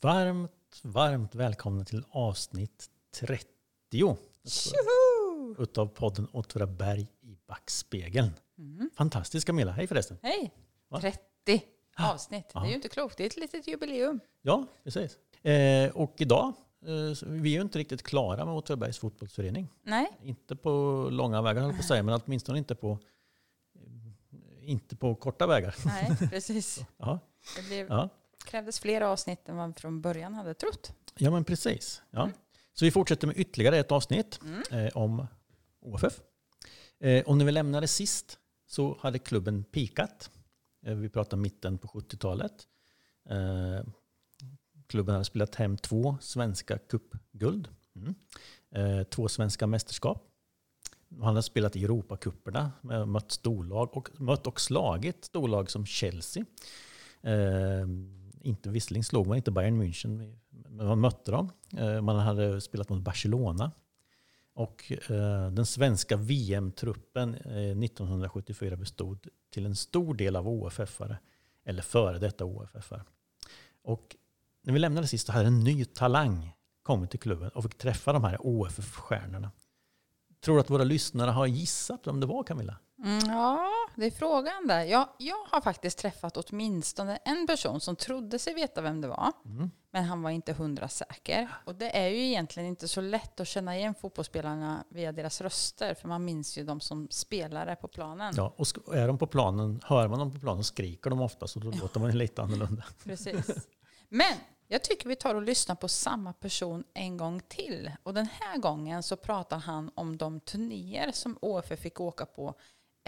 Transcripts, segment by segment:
Varmt, varmt välkomna till avsnitt 30 Tjoho! utav podden Åtvidaberg i backspegeln. Mm. Fantastiskt Camilla, hej förresten. Hej! Va? 30 avsnitt. Det är ju inte klokt. Det är ett litet jubileum. Ja, precis. Eh, och idag, eh, vi är ju inte riktigt klara med Åtvidabergs fotbollsförening. Nej, Inte på långa vägar höll på att säga, men åtminstone inte på, eh, inte på korta vägar. nej, precis. Ja, Det blev, ja. Krävdes fler avsnitt än man från början hade trott. ja men precis. Ja. Så vi fortsätter med ytterligare ett avsnitt Mm. eh, om OFF. Eh, och när vi lämnade sist så hade klubben pikat. Eh, vi pratar mitten på 70-talet. Eh, klubben hade spelat hem två svenska cupguld. Mm. Eh, två svenska mästerskap. Han hade spelat i Europacuperna, eh, mött storlag och mött och slagit storlag som Chelsea. Inte visserligen slog man inte Bayern München, men man mötte dem. Eh, man hade spelat mot Barcelona. Och eh, den svenska VM-truppen 1974 eh, bestod till en stor del av OFF-are, eller före detta OFF-are. Och när vi lämnade sist så hade en ny talang kommit till klubben och fick träffa de här OFF-stjärnorna. Tror du att våra lyssnare har gissat vem det var Camilla? Mm, ja, det är frågan där. Jag, jag har faktiskt träffat åtminstone en person som trodde sig veta vem det var. Mm. Men han var inte hundra säker. Och det är ju egentligen inte så lätt att känna igen fotbollsspelarna via deras röster. För man minns ju de som spelare på planen. Ja, och är de på planen, hör man dem på planen skriker de ofta så då låter man lite annorlunda. Precis. Men jag tycker vi tar och lyssnar på samma person en gång till. Och den här gången så pratar han om de turnéer som OFF fick åka på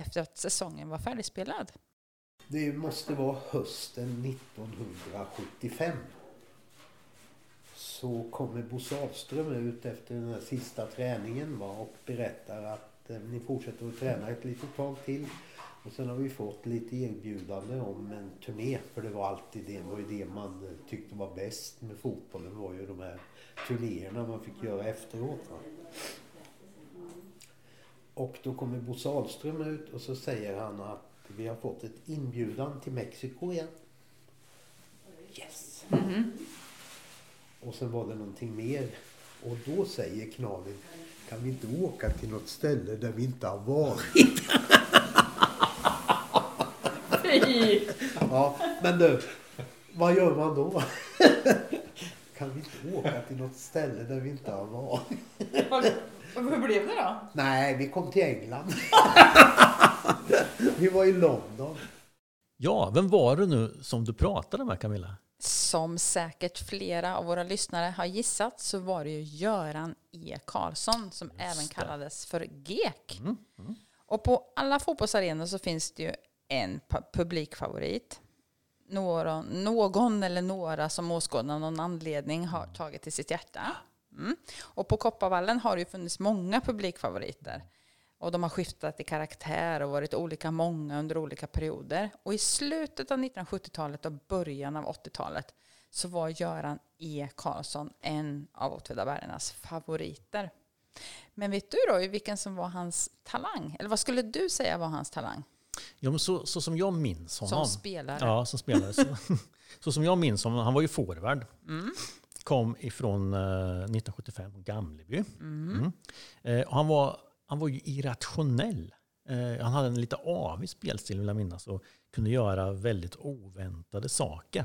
efter att säsongen var färdigspelad. Det måste vara hösten 1975. Så kommer Bo Sahlström ut efter den här sista träningen va, och berättar att eh, ni fortsätter att träna ett litet tag till. Och sen har vi fått lite erbjudande om en turné. För det var alltid det, var ju det man tyckte var bäst med fotbollen. var ju de här turnéerna man fick göra efteråt. Va. Och då kommer Bo Sahlström ut och så säger han att vi har fått ett inbjudan till Mexiko igen. Yes! Och sen var det någonting mer. Och då säger Knalin, kan vi inte åka till något ställe där vi inte har varit? ja, men du, vad gör man då? kan vi inte åka till något ställe där vi inte har varit? Hur blev det då? Nej, vi kom till England. vi var i London. Ja, vem var det nu som du pratade med Camilla? Som säkert flera av våra lyssnare har gissat så var det ju Göran E. Karlsson som även kallades för GEK. Och på alla fotbollsarenor så finns det ju en pu- publikfavorit. Några, någon eller några som åskådare av någon anledning har tagit till sitt hjärta. Mm. Och på Kopparvallen har det ju funnits många publikfavoriter. Och de har skiftat i karaktär och varit olika många under olika perioder. Och i slutet av 1970-talet och början av 80-talet så var Göran E. Karlsson en av Åtvidabergarnas favoriter. Men vet du då vilken som var hans talang? Eller vad skulle du säga var hans talang? Ja, men så, så som jag minns honom. Som spelare? Ja, som spelare. Så, så som jag minns honom, han var ju forward. Mm. Kom ifrån eh, 1975, Gamleby. Mm. Eh, och han, var, han var ju irrationell. Eh, han hade en lite avig spelstil vill jag minnas och kunde göra väldigt oväntade saker.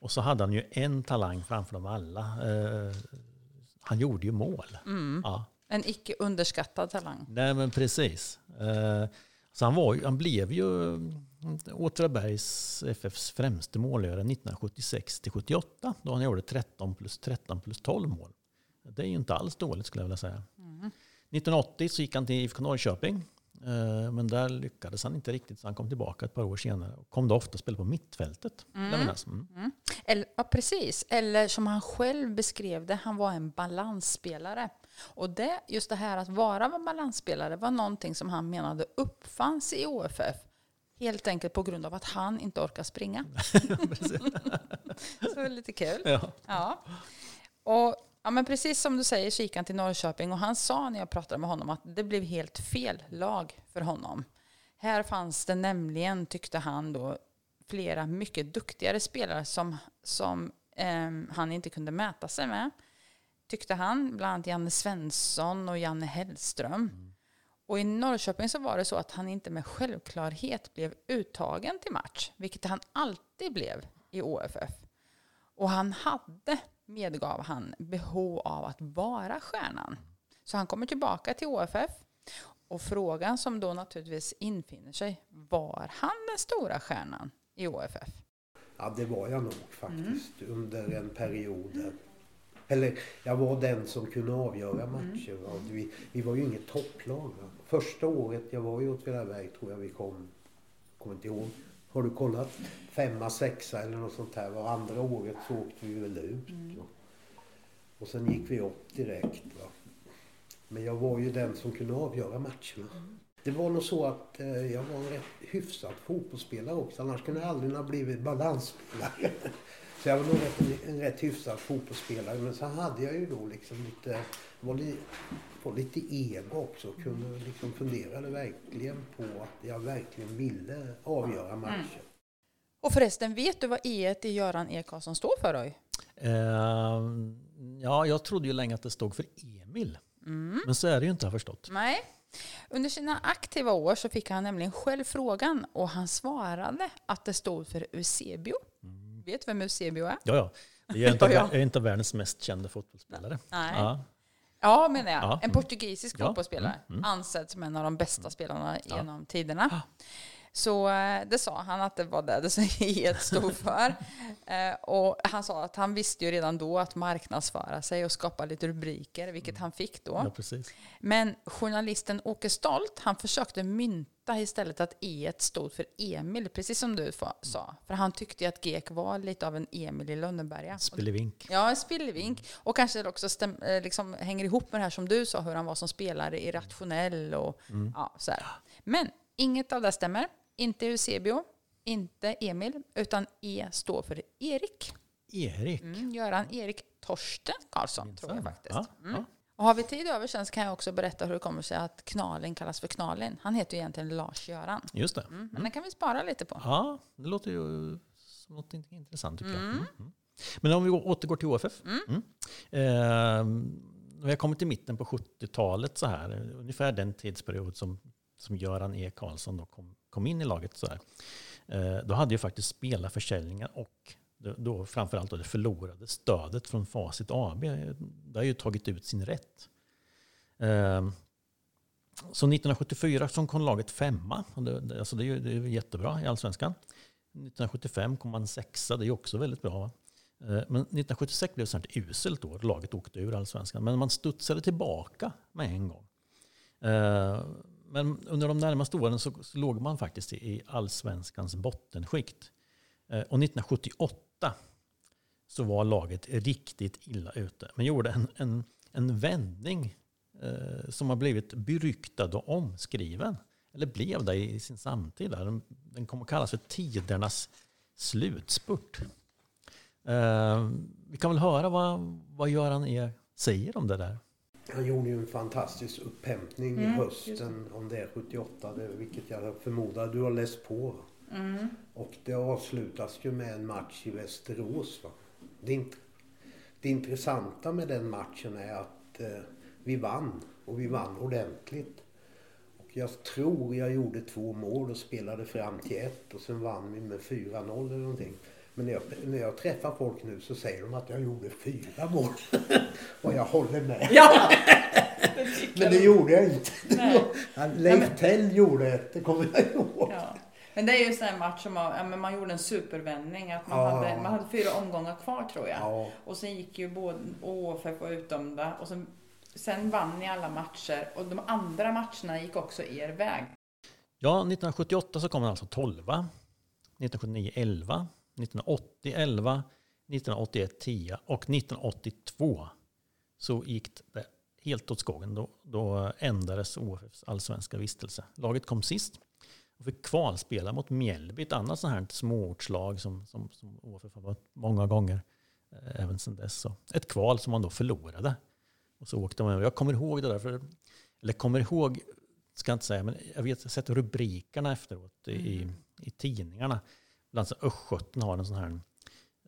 Och så hade han ju en talang framför dem alla. Eh, han gjorde ju mål. Mm. Ja. En icke underskattad talang. Nej men precis. Eh, Så han, var, han blev ju mm, Åtvidabergs FFs främste målgörare 1976 till 78 då han gjorde 13 plus 13 plus 12 mål. Det är ju inte alls dåligt skulle jag vilja säga. 1980 så gick han till IFK Norrköping. eh, Men där lyckades han inte riktigt så han kom tillbaka ett par år senare. Och kom då ofta att spela på mittfältet. jag minnas. Mm. Eller, ja, precis. Eller som han själv beskrev det, han var en balansspelare. Och det, just det här att vara en balansspelare var någonting som han menade uppfanns i OFF. Helt enkelt på grund av att han inte orkar springa. så det är lite kul. Ja. Ja. Och ja, men precis som du säger så gick han till Norrköping och han sa när jag pratade med honom att det blev helt fel lag för honom. Här fanns det nämligen, tyckte han då, flera mycket duktigare spelare som, som eh, han inte kunde mäta sig med. Tyckte han, bland annat Janne Svensson och Janne Hellström. Mm. Och i Norrköping så var det så att han inte med självklarhet blev uttagen till match, vilket han alltid blev i OFF. Och han hade, medgav han, behov av att vara stjärnan. Så han kommer tillbaka till OFF. Och frågan som då naturligtvis infinner sig, var han den stora stjärnan i OFF? Ja, det var jag nog faktiskt mm. under en period. Eller jag var den som kunde avgöra matcher. Mm. Vi, vi var ju inget topplag. Va? Första året jag var i Åtvidaberg tror jag vi kom, kommer inte ihåg. Har du kollat? Femma, sexa eller något sånt här. Och andra året så åkte vi väl ut. Mm. Och sen gick vi upp direkt. Va? Men jag var ju den som kunde avgöra matcherna. Mm. Det var nog så att eh, jag var en rätt hyfsad fotbollsspelare också. Annars kunde jag aldrig ha blivit balansspelare. Så jag var nog rätt, en rätt hyfsad fotbollsspelare. Men så hade jag ju då liksom lite, var lite, var lite ego också. Och kunde liksom funderade verkligen på att jag verkligen ville avgöra matcher. Mm. Och förresten, vet du vad E i Göran E Karlsson står för? Roy? Uh, ja, jag trodde ju länge att det stod för Emil. Mm. Men så är det ju inte, har jag förstått. Nej. Under sina aktiva år så fick han nämligen själv frågan och han svarade att det stod för Eusebio. Mm. Vet du vem Eusebio är? Ja, ja. Det är inte, ja, ja. inte världens mest kända fotbollsspelare. Nej. Ja. Ja, menar jag. Ja. En portugisisk ja. fotbollsspelare. Mm. Mm. Ansedd som en av de bästa spelarna genom tiderna. Så eh, det sa han att det var det det helt stod för. Eh, och han sa att han visste ju redan då att marknadsföra sig och skapa lite rubriker, vilket mm. han fick då. Ja, Men journalisten Åke Stolt, han försökte mynta istället att E stod för Emil, precis som du sa. För han tyckte att Gek var lite av en Emil i Lönneberga. Spillevink. Ja, en spillevink. Och kanske också stäm, eh, liksom hänger ihop med det här som du sa, hur han var som spelare, irrationell och mm. ja, så här. Men inget av det stämmer. Inte Eusebio, inte Emil, utan E står för Erik. Erik? Mm, Göran Erik Torsten Karlsson, tror jag faktiskt. Ja, mm. ja. Och har vi tid över sen så kan jag också berätta hur det kommer sig att Knalin kallas för Knalin. Han heter ju egentligen Lars-Göran. Just det. Mm, men mm. den kan vi spara lite på. Ja, det låter ju som något intressant tycker jag. Mm. Mm, men om vi återgår till OFF. Eh, vi har kommit till mitten på 70-talet så här. Ungefär den tidsperiod som, som Göran E. Karlsson då kom, kom in i laget. Så här. Eh, då hade jag faktiskt spelarförsäljningar och då framförallt då det förlorade stödet från Facit AB. Det har ju tagit ut sin rätt. Ehm, så 1974 så kom laget femma. Det, alltså det, är, det är jättebra i allsvenskan. 1975 kom man sexa, det är också väldigt bra. Eh, men 1976 blev det ett uselt år. Laget åkte ur allsvenskan. Men man studsade tillbaka med en gång. Eh, men under de närmaste åren så, så låg man faktiskt i, allsvenskans bottenskikt. Eh, och 1978 så var laget riktigt illa ute. Men gjorde en, en, en vändning eh, som har blivit beryktad och omskriven. Eller blev det i sin samtid. Den, den kommer att kallas för tidernas slutspurt. Eh, vi kan väl höra vad, vad Göran E säger om det där. Han gjorde ju en fantastisk upphämtning mm, hösten, om det är 78, det, vilket jag förmodar du har läst på. Mm. Och det avslutas ju med en match i Västerås. Va? Det, det intressanta med den matchen är att eh, vi vann och vi vann ordentligt. Och jag tror jag gjorde två mål och spelade fram till ett och sen vann vi med 4-0 eller någonting. Men när jag, när jag träffar folk nu så säger de att jag gjorde fyra mål. och jag håller med. Ja, det Men det de. gjorde jag inte. Nej. Leif Tell gjorde det, det kommer jag ihåg. Ja. Men det är ju en match som man, ja, men man gjorde en supervändning. Att man, ja. hade, man hade fyra omgångar kvar tror jag. Ja. Och sen gick ju både OFF var utdömda. Och sen, sen vann ni alla matcher. Och de andra matcherna gick också er väg. Ja, 1978 så kom man alltså 12. 1979 11. 1980 11, 1981 10 och 1982 så gick det helt åt skogen. Då, då ändrades OFFs allsvenska vistelse. Laget kom sist och fick kvalspela mot Mjällby, ett annat sånt här småortslag som, som, som OFF har varit många gånger eh, även sedan dess. Så ett kval som man då förlorade. Och så åkte man. Jag kommer ihåg det där, för, eller kommer ihåg, ska jag inte säga, men jag vet, jag har sett rubrikerna efteråt i, mm. i tidningarna. Bland annat Östgöten har en sån här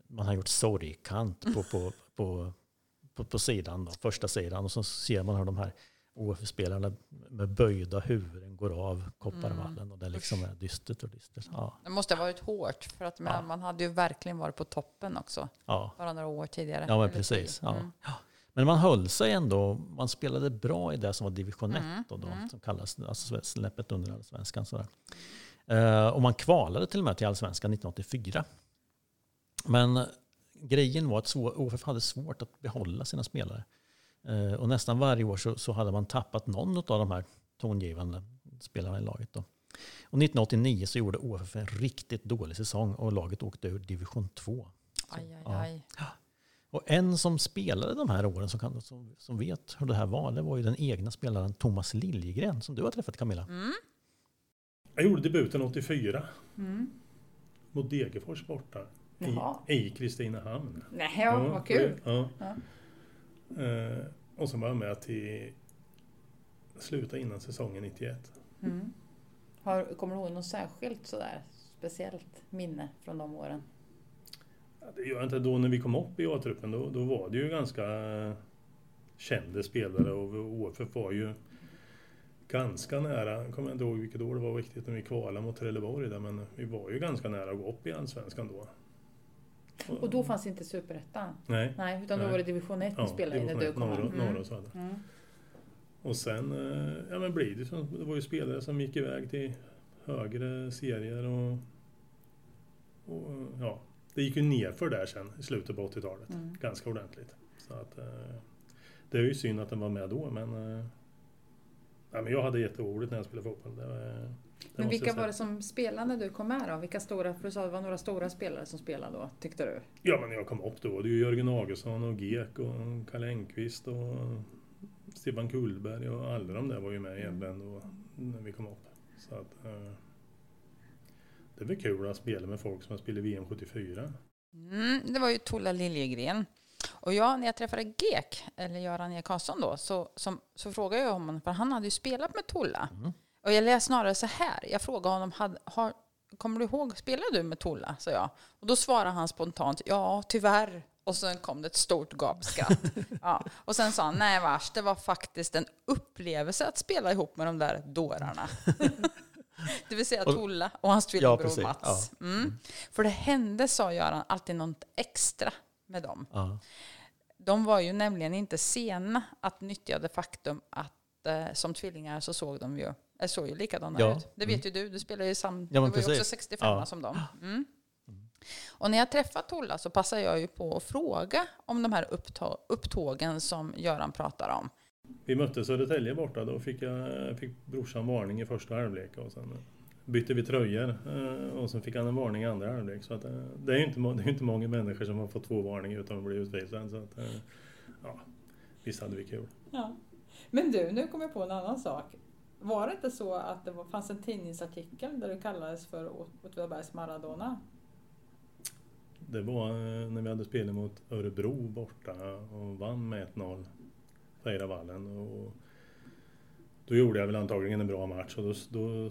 man har gjort sorgkant på, på, på, på, på sidan, då, första sidan. Och så ser man hur de här OF-spelarna med böjda huvuden går av Kopparvallen. Och det liksom är dystert och dystert. Ja. Det måste ha varit hårt, för att Ja. man hade ju verkligen varit på toppen också. Ja. Bara några år tidigare. Ja, men precis. Mm. Ja. Men man höll sig ändå, man spelade bra i det som var division 1 Mm, då, då, mm. som kallas alltså snäppet under allsvenskan. Sådär. Eh, och man kvalade till och med till allsvenskan 1984. Men grejen var att OFF hade svårt att behålla sina spelare. Eh, och nästan varje år så, så hade man tappat någon av de här tongivande spelarna i laget. Då. Och 1989 så gjorde OFF en riktigt dålig säsong och laget åkte ur division 2. Aj, aj, Ja. aj. Och en som spelade de här åren som, kan, som, som vet hur det här var, det var ju den egna spelaren Thomas Liljegren som du har träffat Camilla. Mm. Jag gjorde debuten 84 Mm. mot Degerfors borta. Jaha. I, Kristinehamn. Nej, ja, vad kul. Ja. Ja. Eh, och så var jag med till sluta innan säsongen 91. Mm. Har, kommer du ihåg något särskilt sådär speciellt minne från de åren? Ja, det gör jag inte. Då när vi kom upp i A-truppen då, då var det ju ganska kända spelare och OFF var ju ganska nära, jag kommer inte ihåg vilket år det var riktigt när vi kvalade mot Trelleborg där, men vi var ju ganska nära att gå upp i Allsvenskan då. Och då fanns inte superettan? Nej. Nej, utan då Nej. var det division 1 ni spelade i när du kom norra, hem. norra och södra. Mm. Och sen eh, ja, men blir det så. Det var ju spelare som gick iväg till högre serier och, och ja, det gick ju nerför där sen i slutet på 80-talet. Mm. Ganska ordentligt. Så att, eh, det är ju synd att den var med då men, eh, ja, men jag hade jätteroligt när jag spelade fotboll. Det, var- det Men vilka var det som spelade när du kom med då? Vilka stora, för du sa att det var några stora spelare som spelade då, tyckte du? Ja men när jag kom upp då var det ju Jörgen Augustsson och Gek och Kalle Engqvist och Stefan Kullberg och alla de där var ju med egentligen då när vi kom upp. Så att, eh, det väl kul att spela med folk som har spelat VM 74. Mm, det var ju Tolla Liljegren. Och jag, när jag träffade Gek, eller Göran E. Karlsson då, så, som, så frågade jag honom, för han hade ju spelat med Tolla. Mm. Och jag läste snarare så här, jag frågade honom, hade, har, kommer du ihåg, spelar du med Tolla? sa jag. Och då svarade han spontant, ja tyvärr. Och sen kom det ett stort gapskratt. ja. Och sen sa han, nej vars, det var faktiskt en upplevelse att spela ihop med de där dårarna. det vill säga Tolla och hans Ja, tvillingbror precis. Mats. Mm. För det hände, sa Göran, alltid något extra med dem. Ja. De var ju nämligen inte sena att nyttja det faktum att eh, som tvillingar så såg de ju, eh, såg ju likadana Ja. ut. Det vet ju du, du spelar ju sam, Ja, du var ju också precis. 65 Ja. som dem. Mm. Och när jag träffade Tolla så passade jag ju på att fråga om de här upptå- upptågen som Göran pratar om. Vi mötte Södertälje borta, då fick, jag, fick brorsan varning i första halvlek och sen bytte vi tröjor eh, och sen fick han en varning i andra halvlek. Så att, eh, det är ju inte, det är inte många människor som har fått två varningar utan att bli utvisade. Så att, eh, ja, visst hade vi kul. Ja. Men du, nu kom jag på en annan sak. Var det inte så att det var, fanns en tidningsartikel där du kallades för Åtvidabergs Maradona? Det var när vi hade spelat mot Örebro borta och vann med 1-0 på Eiravallen. Och då gjorde jag väl antagligen en bra match och då, då,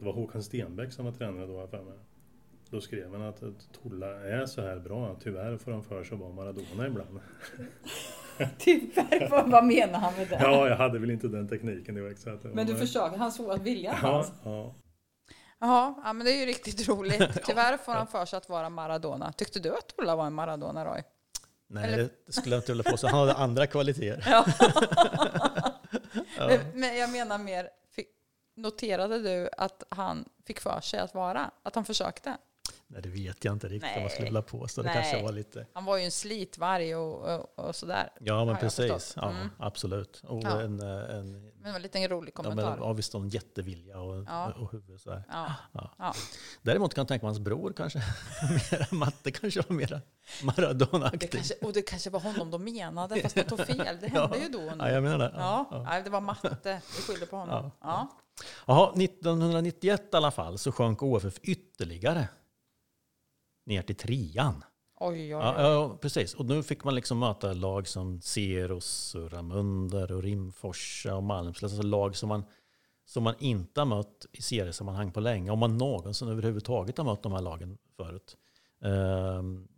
det var Håkan Stenbeck som var tränare då för mig. Då skrev han att Tolla är så här bra, tyvärr får han för sig att vara Maradona ibland. Tyvärr, vad, menar han med det? Ja, jag hade väl inte den tekniken direkt. Så att, Men du försöker, han såg att viljan Ja, fanns. ja. Jaha, ja, men det är ju riktigt roligt. Tyvärr får han för sig att vara Maradona. Tyckte du att Ola var en Maradona, Roy? Nej, Eller- det skulle jag inte vilja påstå. Han hade andra kvaliteter. Ja. Ja. men, jag menar mer, noterade du att han fick för sig att vara? Att han försökte? Nej, det vet jag inte riktigt jag Nej. skulle vilja påstå. Det Nej. kanske var lite... Han var ju en slitvarg och, och, och sådär. Ja, men precis. Ja, Mm. absolut. Och Ja. en, eh, en, Men det var en liten rolig ja, men, kommentar. ja, visst en jättevilja och, Ja. och huvud. Så här. Ja. Ja. Ja. Däremot kan jag tänka mig hans bror kanske. Matte kanske var mera Det Maradona-aktig. kanske, och det kanske var honom de menade, fast de tog fel. Det hände ju då. Ja, jag menar det. Ja, Ja. Det var matte. Vi skyller på honom. Ja. Ja. Jaha, 1991 i alla fall så sjönk OFF ytterligare ner till trean. Oj, oj, oj. Ja, ja, precis. Och nu fick man liksom möta lag som Ceros, och Ramunder och Rimforsa och Malmslätt. Alltså lag som man, som man inte har mött i seriesammanhang på länge. Om man någonsin överhuvudtaget har mött de här lagen förut. Ehm,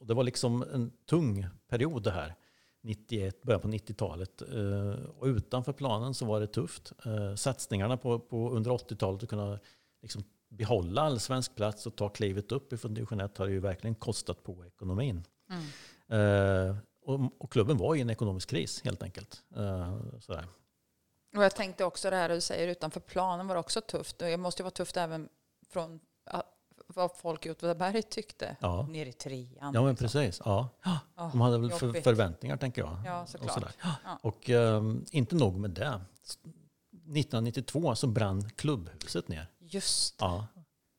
och det var liksom en tung period det här. 91, början på 90-talet. Eh, och utanför planen så var det tufft. Eh, satsningarna på, på under 80-talet att kunna liksom behålla allsvensk plats och ta klivet upp ifrån division 1 har ju verkligen kostat på ekonomin. Mm. Och, och, klubben var i en ekonomisk kris helt enkelt. Sådär. Och jag tänkte också det här du säger utanför planen var också tufft. Och det måste ju vara tufft även från vad folk i Åtvidaberg tyckte ja. nere i trean. Ja, men liksom. precis. Ja. De hade väl för, förväntningar, tänker jag. Ja, såklart. Och, ja. och um, inte nog med det. 1992 så brann klubbhuset ner. Just Ja.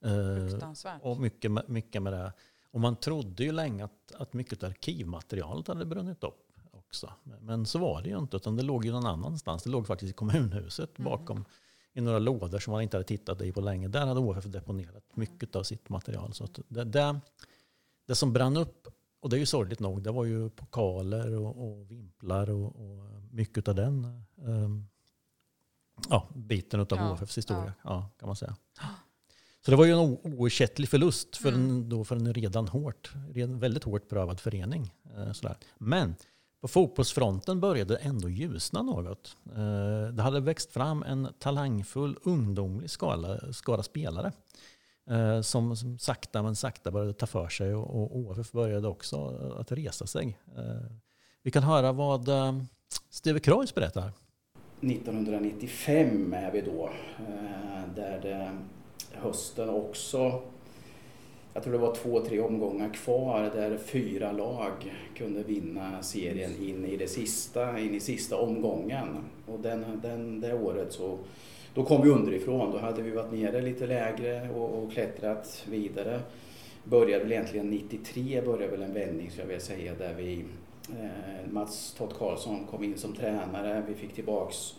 Uh, och mycket, mycket med det. Och man trodde ju länge att, att mycket arkivmaterialet hade brunnit upp också. Men så var det ju inte, utan det låg ju någon annanstans. Det låg faktiskt i kommunhuset mm. bakom i några lådor som man inte hade tittat i på länge. Där hade OFF deponerat mycket av sitt material. Så det, det, det, som brann upp, och det är ju sorgligt nog, det var ju pokaler och, och vimplar och, och, mycket av den um, ja, biten av ja, OFFs historia, ja. kan man säga. Så det var ju en oersättlig förlust för, mm. en, då för en redan hårt, väldigt hårt prövad förening. Eh, sådär. Men på fotbollsfronten började det ändå ljusna något. Eh, det hade växt fram en talangfull ungdomlig skala, skara spelare eh, som, som sakta men sakta började ta för sig och, OFF började också att resa sig. Eh, vi kan höra vad Steve Kreuz berättar. 1995 är vi då, eh, där det hösten också jag tror det var två, tre omgångar kvar där fyra lag kunde vinna serien in i det sista, in i sista omgången. Och den, den, det året så då kom vi underifrån. Då hade vi varit nere lite lägre och, och klättrat vidare. Började väl egentligen 93 började väl en vändning så jag vill säga där vi Eh, Mats Todd Karlsson kom in som tränare. Vi fick tillbaks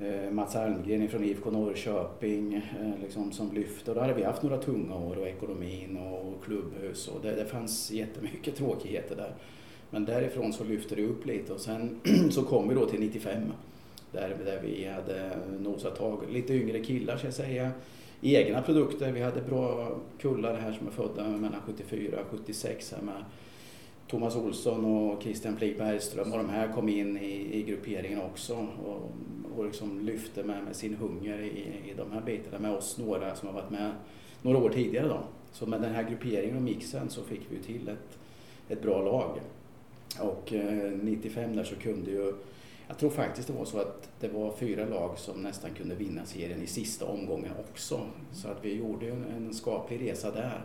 eh, Mats Almgren från IFK Norrköping eh, liksom, som lyfte. Då hade vi haft några tunga år och ekonomin och klubbhus och det, det fanns jättemycket tråkigheter där. Men därifrån så lyfte det upp lite och sen så kom vi då till 95 där, där vi hade nosat tag, lite yngre killar ska jag säga, egna produkter. Vi hade bra kullar här som är födda mellan 74 och 76 här med Thomas Olsson och Christian Flik Bergström och de här kom in i, i grupperingen också och, och liksom lyfte med, med sin hunger i, i de här bitarna med oss några som har varit med några år tidigare. Då. Så med den här grupperingen och mixen så fick vi till ett, ett bra lag. Och eh, 95 där så kunde ju, jag tror faktiskt det var så att det var fyra lag som nästan kunde vinna serien i sista omgången också. Så att vi gjorde en, en skaplig resa där.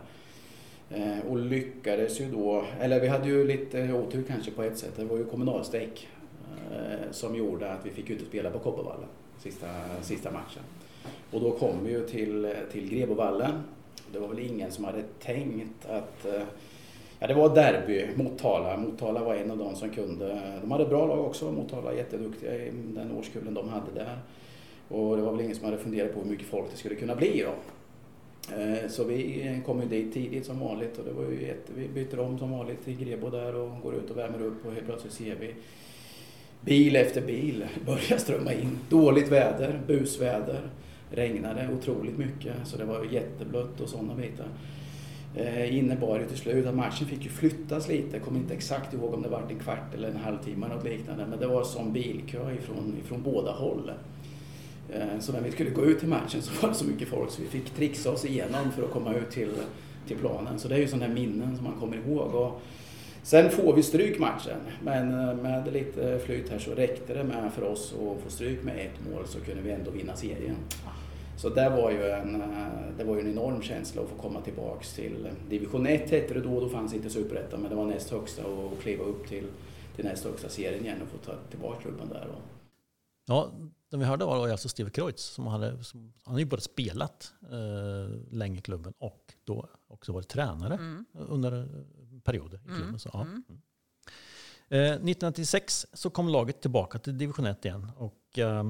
Eh, och lyckades ju då, eller vi hade ju lite otur kanske på ett sätt, det var ju kommunalstrejk eh, som gjorde att vi fick inte spela på Kopparvallen sista, sista matchen. Och då kom vi ju till, till Grebovallen. Det var väl ingen som hade tänkt att eh, Ja, det var derby, Motala. Motala var en av de som kunde. De hade bra lag också, Motala jätteduktiga i den årskullen de hade där. Och det var väl ingen som hade funderat på hur mycket folk det skulle kunna bli då. Eh, så vi kom ju dit tidigt som vanligt och det var ju jätte, vi byter om som vanligt till Grebo där och går ut och värmer upp och helt plötsligt ser vi bil efter bil börja strömma in. Dåligt väder, busväder, regnade otroligt mycket så det var jätteblött och sådana bitar. Eh, innebar ju till slut att matchen fick ju flyttas lite, jag kommer inte exakt ihåg om det var en kvart eller en halvtimme eller något liknande men det var som bilkö ifrån, ifrån båda håll. Eh, så när vi skulle gå ut till matchen så var det så mycket folk så vi fick trixa oss igenom för att komma ut till, till planen. Så det är ju sådana minnen som man kommer ihåg. Och sen får vi stryk matchen, men eh, med lite flyt här så räckte det med för oss att få stryk med ett mål så kunde vi ändå vinna serien. Så det var ju en, eh, det var ju en enorm känsla att få komma tillbaks till division 1 hette det då, då fanns inte superettan men det var näst högsta och kliva upp till, till näst högsta serien igen och få ta tillbaka klubben där. Ja, den vi hörde var alltså Steve Kreutz. Som hade, som, han har ju både spelat eh, länge i klubben och då också varit tränare mm. under perioder i klubben. Mm. Så, ja. mm. Eh, 1996 så kom laget tillbaka till division 1 igen. Och, eh,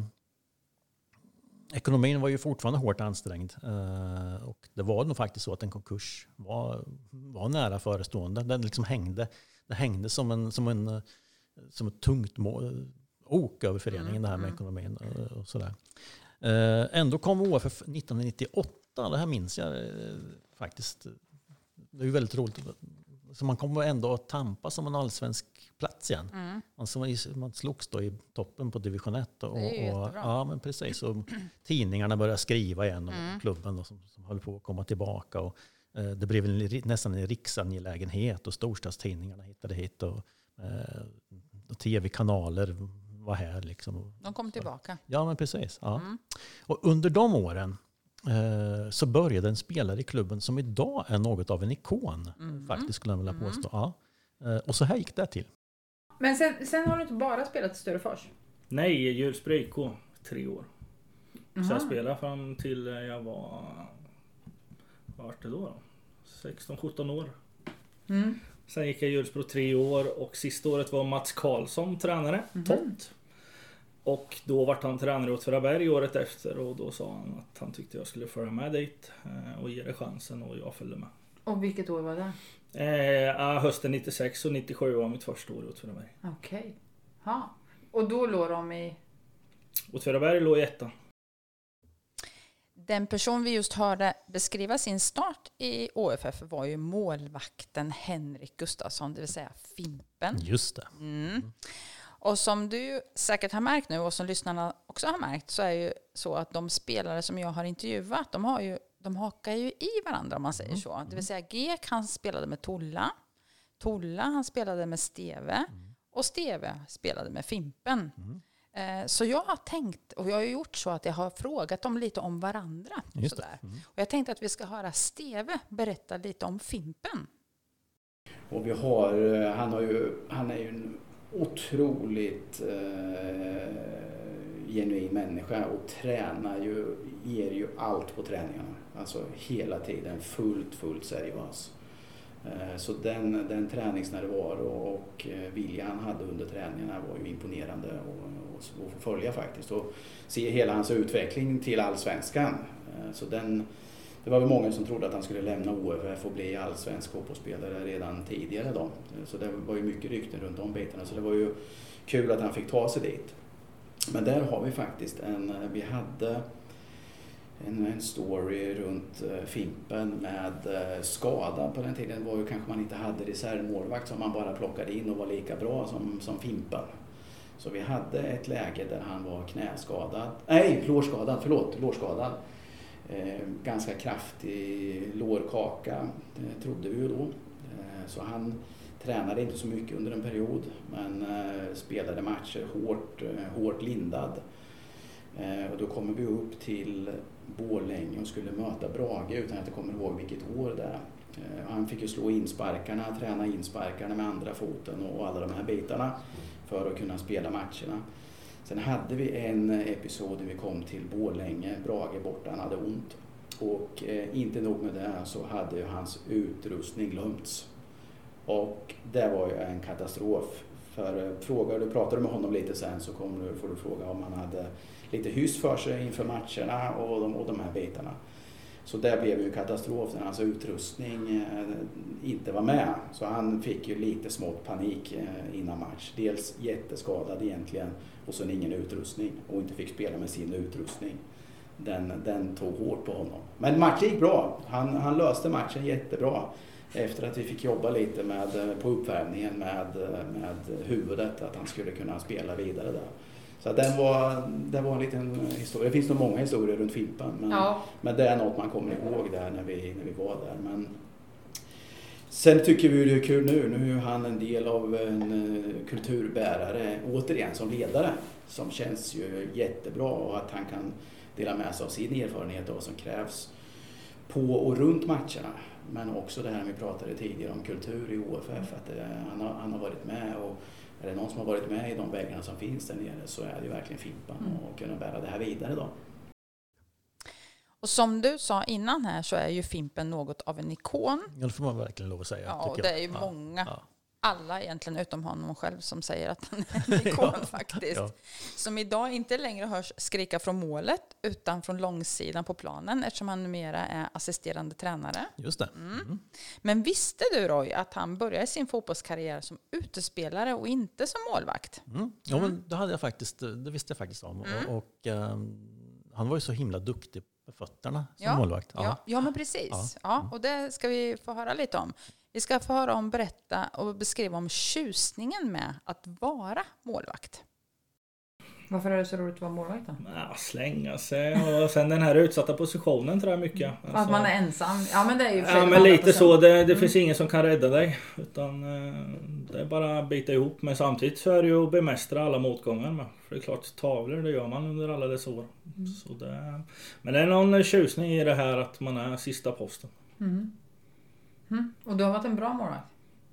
ekonomin var ju fortfarande hårt ansträngd. Eh, och det var nog faktiskt så att en konkurs var, var nära förestående. Den liksom hängde, det hängde som, en, som, en, som ett tungt mål ok över föreningen mm. det här med mm. ekonomin och sådär. Eh, ändå kom OFF 1998, det här minns jag eh, faktiskt. Det är ju väldigt roligt. så man kommer ändå att tampas om en allsvensk plats igen. Mm. Alltså man, man slogs då i toppen på division 1. Och, Det är ju och, ja, men precis. Och tidningarna började skriva igen om Mm. klubben då, som, som höll på att komma tillbaka. Och, eh, det blev en, nästan en riksangelägenhet och storstadstidningarna hittade hit. Och, eh, och tv-kanaler var här. Liksom. De kom tillbaka. Ja, men precis. Ja. Mm. Och under de åren eh, så började en spelare i klubben som idag är något av en ikon. Mhm. Faktiskt skulle jag vilja Mm. påstå. Ja. Eh, och så här gick det till. Men sen, sen har du inte bara spelat i Sturefors? Nej, Hjulsbro IK. Tre år. Så jag spelade fram till jag var... Vad vart det då? då? 16-17 år. Mm. Sen gick jag i Hjulsbro tre år och sista året var Mats Karlsson tränare, Mhm. Tott. Och då vart han tränare åt Åtvidaberg året efter och då sa han att han tyckte jag skulle följa med dit eh, och ge det chansen och jag följde med. Och vilket år var det? Eh, hösten 96 och 97 var mitt första år i Åtvidaberg. Okej. Ja. Och då låg de i... Åtvidaberg låg i ettan. Den person vi just hörde beskriva sin start i OFF var ju målvakten Henrik Gustafsson, det vill säga Fimpen. Just det. Mm. Och som du säkert har märkt nu och som lyssnarna också har märkt så är ju så att de spelare som jag har intervjuat, de, har ju, de hakar ju i varandra om man säger så. Det vill säga Gek, han spelade med Tolla. Tolla, han spelade med Steve. Och Steve spelade med Fimpen. Eh, Så jag har tänkt, och jag har gjort så att jag har frågat dem lite om varandra. Just det. sådär. Och jag tänkte att vi ska höra Steve berätta lite om Fimpen. Och vi har, eh, han, har ju, han är ju en otroligt eh, genuin människa och tränar ju, ger ju allt på träningarna. Alltså hela tiden fullt, fullt seriös. Eh, så den, den träningsnärvaro och eh, vilja han hade under träningarna var ju imponerande att följa faktiskt. Och se hela hans utveckling till allsvenskan. Eh, så den, det var väl många som trodde att han skulle lämna OFF och bli allsvensk fotbollsspelare redan tidigare då. Så det var ju mycket rykten runt de bitarna. Så det var ju kul att han fick ta sig dit. Men där har vi faktiskt en, vi hade en, en story runt eh, Fimpen med eh, skada. På den tiden var ju kanske man inte hade reservmålvakt som man bara plockade in och var lika bra som, som Fimpen. Så vi hade ett läge där han var knäskadad, nej lårskadad, förlåt, lårskadad. Eh, ganska kraftig lårkaka, det trodde vi ju då. Eh, så han tränade inte så mycket under en period men spelade matcher hårt, hårt lindad. Och då kommer vi upp till Borlänge och skulle möta Brage utan att jag kommer ihåg vilket år det är. Han fick ju slå insparkarna, träna insparkarna med andra foten och alla de här bitarna för att kunna spela matcherna. Sen hade vi en episod när vi kom till Borlänge, Brage borta, han hade ont. Och eh, inte nog med det så hade ju hans utrustning glömts. Och det var ju en katastrof. För eh, frågar du, pratar du med honom lite sen så kommer du, får du fråga om han hade lite hyss för sig inför matcherna och de, och de här bitarna. Så det blev ju katastrof när hans utrustning eh, inte var med. Så han fick ju lite smått panik eh, innan match. Dels jätteskadad egentligen och sen ingen utrustning och inte fick spela med sin utrustning. Den, den tog hårt på honom. Men matchen gick bra. Han, han löste matchen jättebra efter att vi fick jobba lite med, eh, på uppvärmningen med, med huvudet att han skulle kunna spela vidare där. Så den var, det var en liten historia. Det finns nog många historier runt Fimpen. Men, Ja. men det är något man kommer ihåg där när vi, när vi var där. Men sen tycker vi det är kul nu. Nu är han en del av en eh, kulturbärare, återigen som ledare. Som känns ju jättebra och att han kan dela med sig av sin erfarenhet och vad som krävs på och runt matcherna. Men också det här vi pratade tidigare om kultur i OFF. Att det, han, har, han har varit med och är det någon som har varit med i de väggarna som finns där nere så är det ju verkligen Fimpan Mm. och kunna bära det här vidare då. Och som du sa innan här så är ju Fimpen något av en ikon. Ja, det får man verkligen lov att säga. Ja, och det är jag. ju Ja, många, ja, alla egentligen utom honom själv som säger att han är en ikon Ja, faktiskt. ja. Som idag inte längre hörs skrika från målet utan från långsidan på planen eftersom han numera är assisterande tränare. Just det. Mm. Mm. Men visste du Roy att han började sin fotbollskarriär som utespelare och inte som målvakt? Mm. Ja, men det, hade jag faktiskt, det visste jag faktiskt om. Mm. Och, och, ehm, han var ju så himla duktig med fötterna som Ja, målvakt. Ja, ja men precis. Ja. Ja. och det ska vi få höra lite om. Vi ska få höra om, berätta och beskriva om tjusningen med att vara målvakt. Varför är det så roligt att vara målvakt då? Ja, slänga sig och sen den här utsatta positionen tror jag mycket. att Alltså- man är ensam. Ja men det är ju Ja men lite 100%. så. Det, det Mm. finns ingen som kan rädda dig. Utan eh, det är bara att bita ihop. Men samtidigt så är det ju att bemästra alla motgångar med. För det är klart, tavlor det gör man under alla dessa år. Mm. Så det, men det är någon tjusning i det här att man är sista posten. Mm. Mm. Och du har varit en bra målvakt?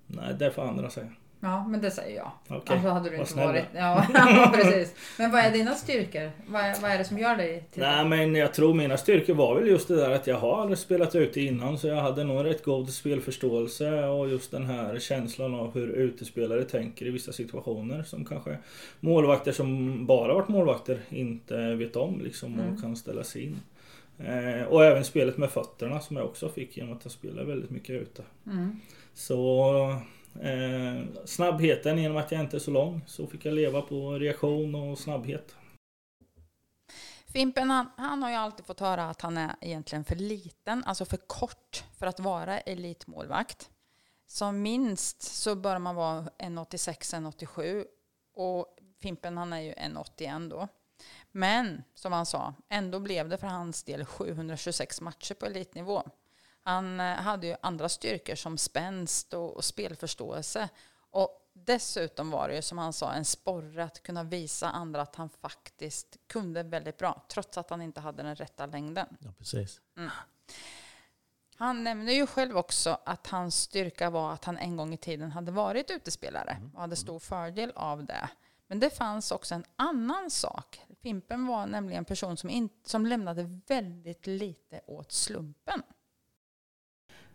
Nej, det får andra säga. Ja, men det säger jag. Okej, Annars hade du inte varit... Ja, precis. Men vad är dina styrkor? Vad är, vad är det som gör dig till Nej men jag tror mina styrkor var väl just det där att jag har spelat ute innan så jag hade nog rätt god spelförståelse och just den här känslan av hur utespelare tänker i vissa situationer som kanske målvakter som bara varit målvakter inte vet om liksom och Mm. kan ställa sig in. Eh, och även spelet med fötterna som jag också fick genom att jag spelar väldigt mycket ute. Mm. Så eh, snabbheten genom att jag inte är så lång så fick jag leva på reaktion och snabbhet. Fimpen han, han har ju alltid fått höra att han är egentligen för liten, alltså för kort för att vara elitmålvakt. Som minst så bör man vara 1,86, 1,87 och Fimpen han är ju 1,81 då. Men som han sa, ändå blev det för hans del 726 matcher på elitnivå. Han eh, hade ju andra styrkor som spänst och, och spelförståelse. Och dessutom var det ju som han sa en sporre att kunna visa andra att han faktiskt kunde väldigt bra, trots att han inte hade den rätta längden. Ja, precis. Han nämner ju själv också att hans styrka var att han en gång i tiden hade varit utespelare och hade stor fördel av det. Men det fanns också en annan sak. Fimpen var nämligen en person som, in, som lämnade väldigt lite åt slumpen.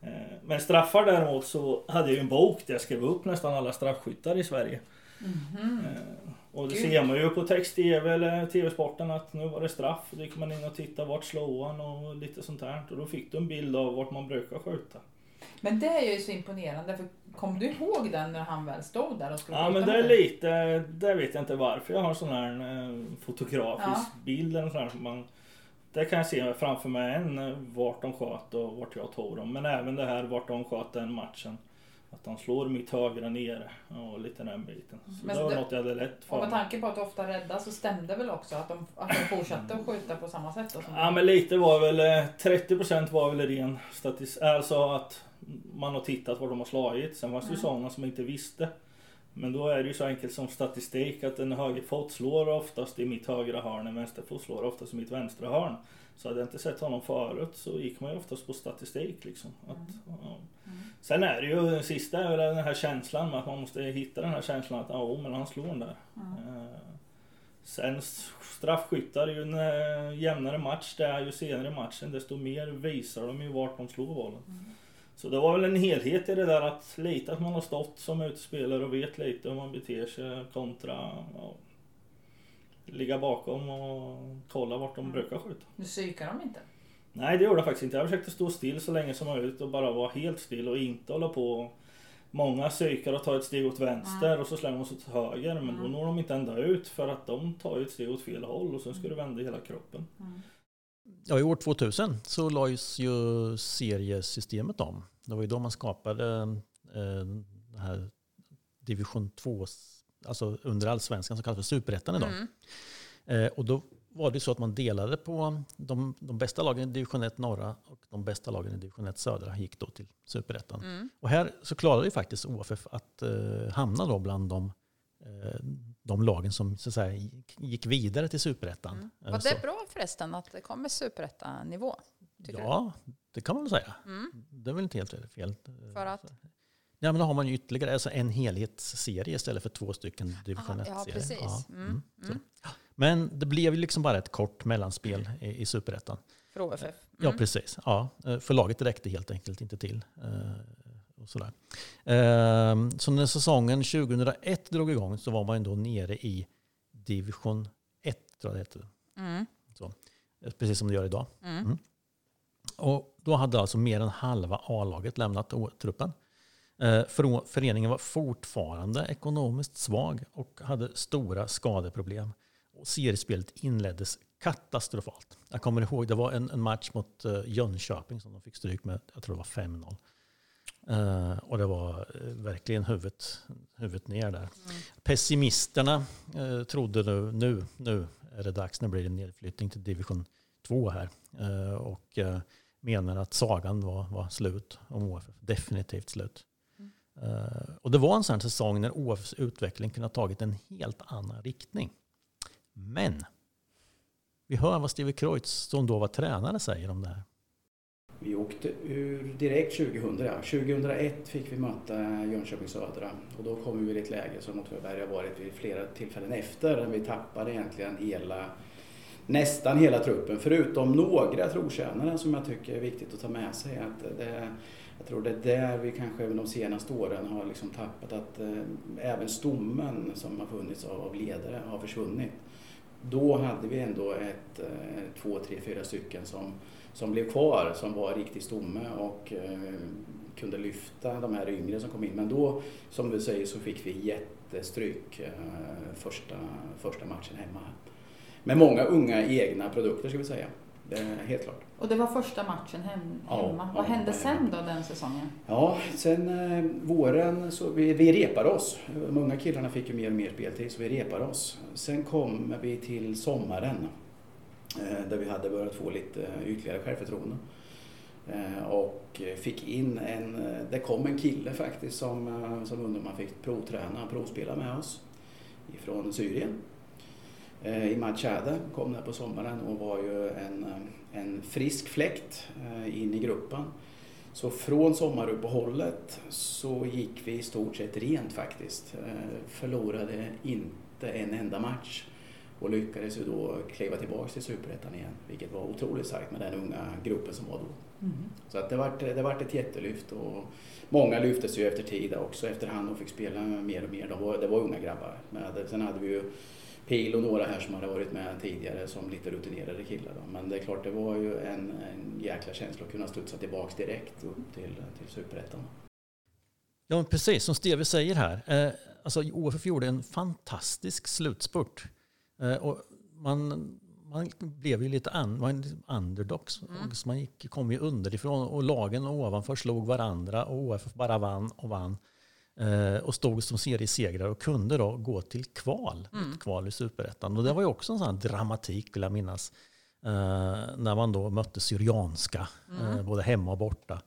Eh, Men straffar däremot så hade jag ju en bok där jag skrev upp nästan alla straffskyttar i Sverige. Eh, Och det Gud. ser man ju på text-tv eller tv-sporten att nu var det straff. Då gick man in och tittade vart slog han och lite sånt här. Och då fick du en bild av vart man brukar skjuta. Men det är ju så imponerande. För kom du ihåg den när han väl stod där och skulle Ja men det är lite, det vet jag inte varför jag har sån här eh, fotografisk Ja. bild eller sån här som man där kan jag se framför mig en eh, vart de sköt och vart jag tog dem. Men även det här vart de sköt den matchen. Att de slår mitt högra nere och lite den biten. Så Men det var det- något jag hade lätt för Och med tanke på att du ofta är rädda så stämde väl också att de, att de fortsatte att skjuta på samma sätt? Då, Ja men lite var väl, eh, 30% var väl ren statistik, alltså att man har tittat var de har slagit. Sen fanns det ju Mm. sådana som inte visste. Men då är det ju så enkelt som statistik att en högerfot slår oftast i mitt högra hörn, en vänsterfot slår oftast i mitt vänstra hörn. Så hade jag inte sett honom förut så gick man ju oftast på statistik liksom. Att, ja. Sen är det ju, det sista är den här känslan med att man måste hitta den här känslan att ja, men han slår den där. Eh, Sen straffskyttar, ju en eh, jämnare match det är ju senare i matchen desto mer visar de ju vart de slår bollen. Så det var väl en helhet i det där att lite att man har stått som utespelare och vet lite hur man beter sig kontra ja, ligga bakom och kolla vart de brukar skjuta. Du psykar dem inte? Nej det gjorde jag faktiskt inte. Jag försökte stå still så länge som möjligt och bara vara helt still och inte hålla på. Många psykar och tar ett steg åt vänster och så slänger de sig till höger men då når de inte ända ut för att de tar ju ett steg åt fel håll och sen ska du vända hela kroppen. Ja, I år 2000 så lades ju seriesystemet om. Det var ju då man skapade eh, det här division 2, alltså under allsvenskan som kallas för superettan idag. Mm. Eh, och då var det så att man delade på de, de bästa lagen i division 1 norra och de bästa lagen i division 1 södra gick då till superettan. Mm. Och här så klarade ju faktiskt OFF att eh, hamna då bland de, eh, de lagen som så att säga, gick, vidare till superettan. Mm. Eh, Var så- det bra förresten att det kom med superettanivå? Ja, det kan man väl säga. du? Mm. Det är väl inte helt fel. För att? Ja, men då har man ju ytterligare alltså en helhetsserie istället för två stycken division Aha, ja, 1-serier. precis. Mm, så. mm. Men det blev ju liksom bara ett kort mellanspel i, i superettan. För OFF? Ja, Mm. precis. Ja, eh, för laget räckte helt enkelt inte till. eh, Och sådär. Eh, Så när säsongen 2001 drog igång så var man ändå nere i division 1, tror jag det heter. Mm. Eh, Precis som det gör idag. Mm. Och då hade alltså mer än halva A-laget lämnat truppen. Eh, för- Föreningen var fortfarande ekonomiskt svag och hade stora skadeproblem. Och seriespelet inleddes katastrofalt. Jag kommer ihåg, det var en, en match mot uh, Jönköping som de fick stryk med, jag tror det var 5-0. Uh, och det var uh, verkligen huvudet, huvudet ner där. Mm. Pessimisterna uh, trodde nu, nu, nu är det dags, nu blir det nedflyttning till division 2 här. och menar att sagan var, var slut om OFF. Definitivt slut. Eh, och det var en sån säsong när OFs utveckling kunde ha tagit en helt annan riktning. Men vi hör vad Steve Kreutz, som då var tränare, säger om det här. Vi åkte ur direkt 2000. 2001 fick vi möta Jönköping Södra och då kom vi i ett läge som Åtvidaberg har varit vid flera tillfällen efter. Vi tappade egentligen hela, nästan hela truppen förutom några trotjänare som jag tycker är viktigt att ta med sig. Att det, jag tror det är där vi kanske de senaste åren har liksom tappat att eh, även stommen som har funnits av, av ledare har försvunnit. Då hade vi ändå ett, eh, två, tre, fyra stycken som, som blev kvar som var riktig stomme och eh, kunde lyfta de här yngre som kom in. Men då, som du säger, så fick vi jättestryk eh, första, första matchen hemma. Med många unga egna produkter ska vi säga. Det är helt klart. Och det var första matchen hem, hemma. Ja, Vad hände sen då den säsongen? Ja, sen eh, våren så vi, vi repade oss. De unga killarna fick ju mer och mer speltid så vi repade oss. Sen kom vi till sommaren eh, där vi hade börjat få lite ytterligare självförtroende. Eh, och fick in en, eh, det kom en kille faktiskt som, eh, som ungdomar fick provträna, provspela med oss ifrån Syrien. Eh, Imad Chade kom där på sommaren och var ju en, eh, en frisk fläkt eh, in i gruppen. Så från sommaruppehållet så gick vi i stort sett rent faktiskt. Förlorade inte en enda match och lyckades ju då kliva tillbaka till Superettan igen, vilket var otroligt starkt med den unga gruppen som var då. Mm. Så att det vart det var ett jättelyft och många lyftes ju efter tid också efterhand och fick spela mer och mer. Det var, det var unga grabbar. Men sen hade vi ju Pil och några här som hade varit med tidigare som lite rutinerade killar. Då. Men det är klart, det var ju en, en jäkla känsla att kunna studsa tillbaks direkt upp till, till Superettan. Ja, precis som Steve säger här. Eh, alltså, OFF gjorde en fantastisk slutspurt. Eh, och man, man blev ju lite un, man, underdogs. Mm. Så man gick, kom ju underifrån och lagen ovanför slog varandra och OFF bara vann och vann. Eh, och stod som seriesegrare och kunde då gå till kval, mm. kval i superettan. Och det var ju också en sån dramatik vill jag minnas. Eh, när man då mötte Syrianska, mm. eh, både hemma och borta.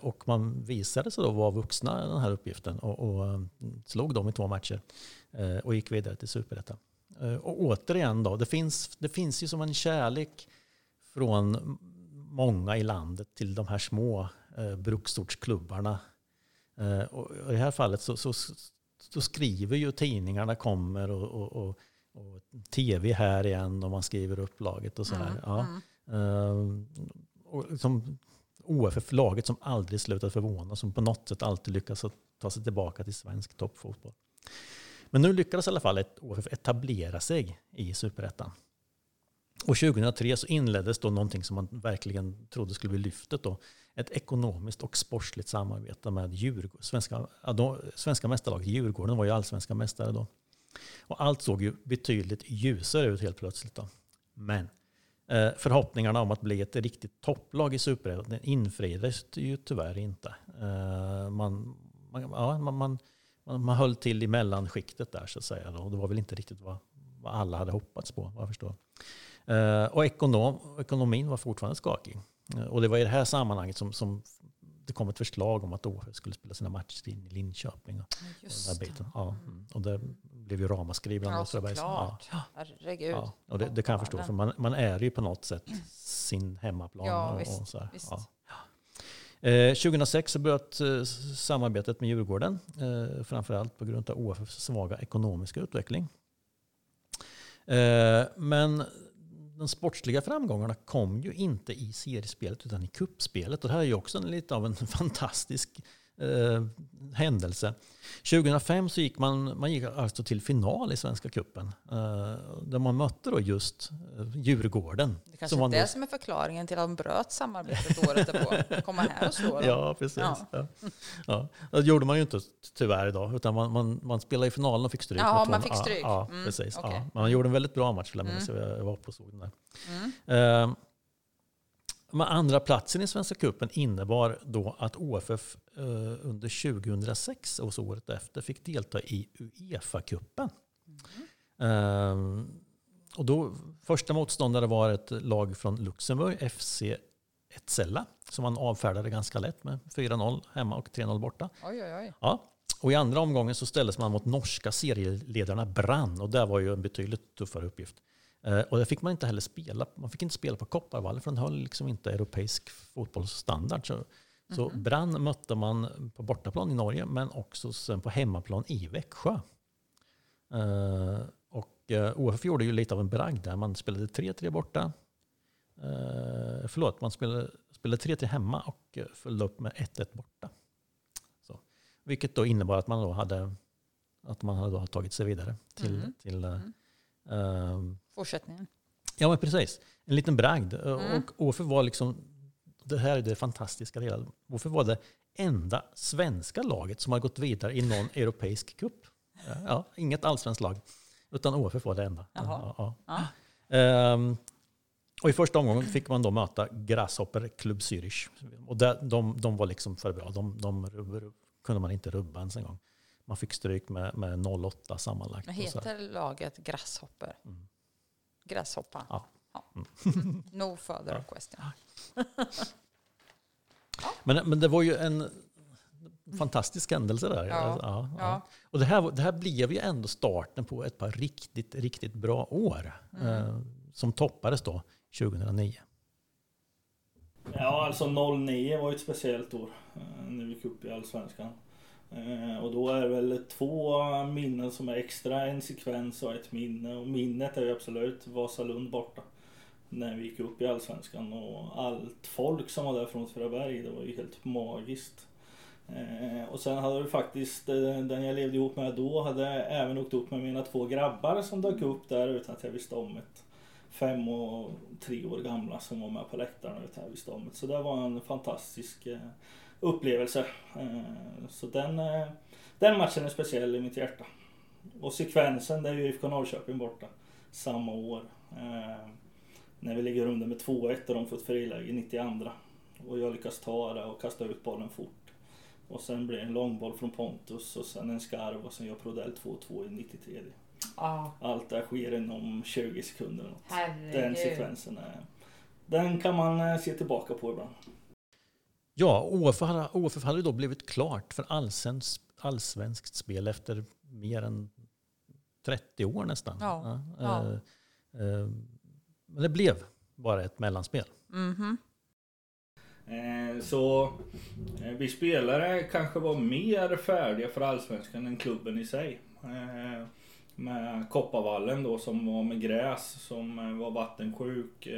Och man visade sig då vara vuxna den här uppgiften och, och slog dem i två matcher. Och gick vidare till superettan. och återigen då, det finns, det finns ju som en kärlek från många i landet till de här små eh, bruksortsklubbarna och I det här fallet så, så, så skriver ju tidningarna kommer och, och, och, och, tv här igen och man skriver upp laget och så här. Mm, ja. mm. Och liksom OFF-laget som aldrig slutat förvåna, som på något sätt alltid lyckas ta sig tillbaka till svensk toppfotboll. Men nu lyckades i alla fall ett OFF etablera sig i superettan. Och 2003 så inleddes då någonting som man verkligen trodde skulle bli lyftet. Då. Ett ekonomiskt och sportsligt samarbete med Djurgården. Svenska, svenska mästarlaget Djurgården var ju allsvenska mästare då. Och allt såg ju betydligt ljusare ut helt plötsligt. Då. Men eh, förhoppningarna om att bli ett riktigt topplag i Superettan infriades ju tyvärr inte. Eh, man, man, ja, man, man, man, höll till i mellanskiktet där så att säga. Då. Och det var väl inte riktigt vad, vad alla hade hoppats på, vad jag förstår. Eh, och ekonom, ekonomin var fortfarande skakig. Eh, och det var i det här sammanhanget som, som det kom ett förslag om att OFF skulle spela sina matcher in i Linköping. Och, Just och, den ja, mm. och det blev ju ramaskri bland ja, såklart. Ja. Herregud. Ja, och det, det kan jag förstå, för man, man är ju på något sätt sin hemmaplan. Ja, och, visst, och så här. visst. Ja. Eh, 2006 så bröt eh, samarbetet med Djurgården, eh, framförallt på grund av OFFs svaga ekonomiska utveckling. Eh, men de sportsliga framgångarna kom ju inte i seriespelet utan i kuppspelet. Och det här är ju också lite av en fantastisk eh, händelse. 2005 så gick man, man gick alltså till final i Svenska Cupen. Eh, där man mötte då just eh, Djurgården. Det kanske som är det då- som är förklaringen till att de bröt samarbetet året därpå. Komma här och slå dem. Ja, precis. Ja. Ja. Ja. Det gjorde man ju inte tyvärr idag, utan man, man, man spelade i finalen och fick stryk. Med man 2-0. fick stryk. Ja, ja Mm, precis. okej. Ja. Man gjorde en väldigt bra match, vill jag minnas. Jag jag var på och såg den där. Eh, men andra platsen i Svenska cupen innebar då att OFF eh, under 2006 och så året efter fick delta i Uefa-cupen. Eh, och då, första motståndare var ett lag från Luxemburg, FC Etzella, som man avfärdade ganska lätt med 4-0 hemma och 3-0 borta. Oj, oj, oj. Ja. Och i andra omgången så ställdes man mot norska serieledarna Brann och det var ju en betydligt tuffare uppgift. Eh, och där fick man inte heller spela. Man fick inte spela på Kopparvallen för den höll liksom inte europeisk fotbollsstandard. Så, så Brann mötte man på bortaplan i Norge men också sen på hemmaplan i Växjö. Eh, och eh, OFF gjorde ju lite av en bragd där. Man spelade 3-3 borta. Förlåt, man spelade, spelade 3-3 hemma och följde upp med 1-1 borta. Så. Vilket då innebar att man då hade, att man hade då tagit sig vidare till, Mm. till eh, Mm. Ehm, Fortsättningen. Ja, men precis. En liten bragd. Mm. Och OFF var liksom, det här är det fantastiska delen. OFF var det enda svenska laget som har gått vidare i någon europeisk cup. Ja, inget allsvenskt lag, utan OFF var det enda. Ja, Ja. ja. Ehm, och i första omgången fick man då möta Grasshopper Club Zürich. Och där, de, de var liksom för bra. De, de rubb, kunde man inte rubba ens en gång. Man fick stryk med, med 0-8 sammanlagt. Här. heter laget Grasshopper? Mm. Gräshoppa? Ja. No further question. Men, men det var ju en fantastisk händelse där. Ja, Alltså, ja, ja. Ja. Och det här, det här blev ju ändå starten på ett par riktigt, riktigt bra år. Mm. Eh, som toppades då 2009. Ja, alltså 09 var ju ett speciellt år eh, när vi gick upp i Allsvenskan. Eh, och då är det väl två minnen som är extra, en sekvens och ett minne. Och minnet är ju absolut Vasalund borta. När vi gick upp i Allsvenskan och allt folk som var där från Åtvidaberg, det var ju helt magiskt. Eh, och sen hade vi faktiskt, eh, den jag levde ihop med då, hade även åkt upp med mina två grabbar som dök upp där utan att jag visste om det fem och tre år gamla som var med på läktaren jag visste om det. Så det var en fantastisk upplevelse. Eh, så den, eh, den matchen är speciell i mitt hjärta. Och sekvensen, det är ju IFK Norrköping borta samma år. Eh, när vi ligger under med 2-1 och de får ett friläge 92. Och jag lyckas ta det och kasta ut bollen fort. Och sen blir det en långboll från Pontus och sen en skarv och sen gör Prodell 2-2 i 93. Ja, Allt det här sker inom 20 sekunder. eller något. Den sekvensen är... Den kan man se tillbaka på ibland. Ja, OFF hade, då blivit klart för allsvenskt, allsvenskt spel efter mer än 30 år nästan. Ja, ja. eh, eh, men det blev bara ett mellanspel. Mhm. Eh, Så eh, vi spelare kanske var mer färdiga för Allsvenskan än klubben i sig. Med Kopparvallen då som var med gräs som var vattensjuk.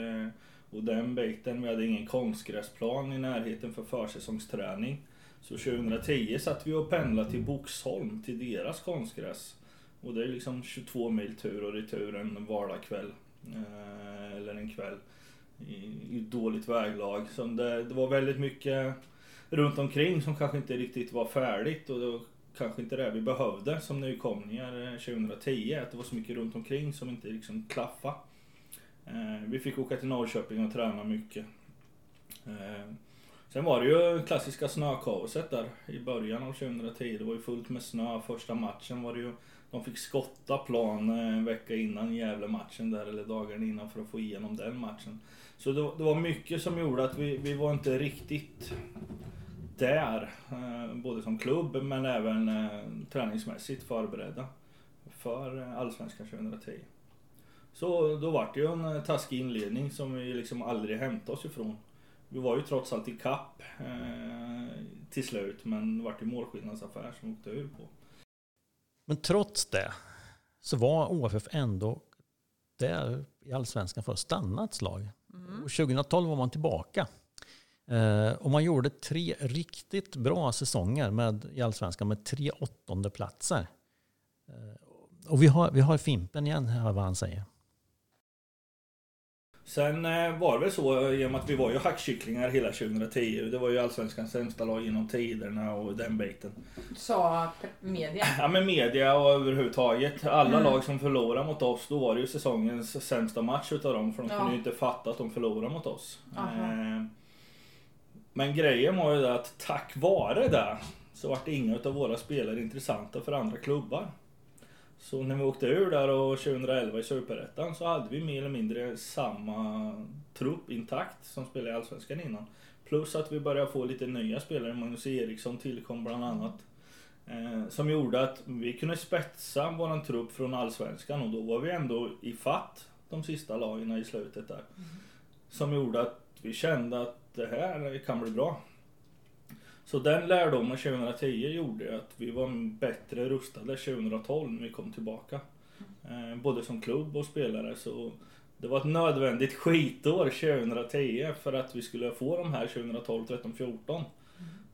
Och den biten, vi hade ingen konstgräsplan i närheten för försäsongsträning. Så 2010 satt vi och pendlade till Boxholm till deras konstgräs. Och det är liksom 22 mil tur och retur en vardagskväll. Eh, Eller en kväll i, i dåligt väglag. Så det, det var väldigt mycket runt omkring som kanske inte riktigt var färdigt och det var kanske inte det vi behövde som nykomlingar eh, 2010. Att det var så mycket runt omkring som inte liksom klaffade. Eh, vi fick åka till Norrköping och träna mycket. Eh, sen var det ju klassiska snökaoset där i början av 2010. Det var ju fullt med snö. Första matchen var det ju de fick skotta plan eh, en vecka innan Gävle-matchen där eller dagen innan för att få igenom den matchen. Så det, det var mycket som gjorde att vi, vi var inte riktigt där. Både som klubb men även träningsmässigt förberedda för Allsvenskan 2010. Så då var det ju en eh, taskig inledning som vi liksom aldrig hämtade oss ifrån. Vi var ju trots allt i kapp eh, till slut men det vart ju målskillnadsaffär som åkte ur på. Men trots det så var OFF ändå där i allsvenskan för att stanna ett slag. Mm. Och 2012 var man tillbaka. Eh, och man gjorde tre riktigt bra säsonger med, i Allsvenskan med tre åttonde platser. Eh, och vi har, vi har Fimpen igen, hör vad han säger. Sen eh, var det väl så, i och med att vi var ju hackkycklingar hela 2010. Det var ju Allsvenskans sämsta lag genom tiderna och den biten. Sa media. Ja men media och överhuvudtaget. Alla Mm. lag som förlorade mot oss, då var det ju säsongens sämsta match utav dem. För de Ja. kunde ju inte fatta att de förlorade mot oss. Eh, Men grejen var ju att tack vare det så vart inga utav våra spelare intressanta för andra klubbar. Så när vi åkte ur där och 2011 i Superettan så hade vi mer eller mindre samma trupp intakt som spelade i Allsvenskan innan. Plus att vi började få lite nya spelare. Magnus Eriksson tillkom bland annat. Eh, som gjorde att vi kunde spetsa våran trupp från Allsvenskan och då var vi ändå i fatt de sista lagen i slutet där. Som gjorde att vi kände att det här kan bli bra. Så den lärdomen 2010 gjorde att vi var bättre rustade 2012 när vi kom tillbaka. Eh, både som klubb och spelare. Så det var ett nödvändigt skitår 2010 för att vi skulle få de här 2012, 13, 14.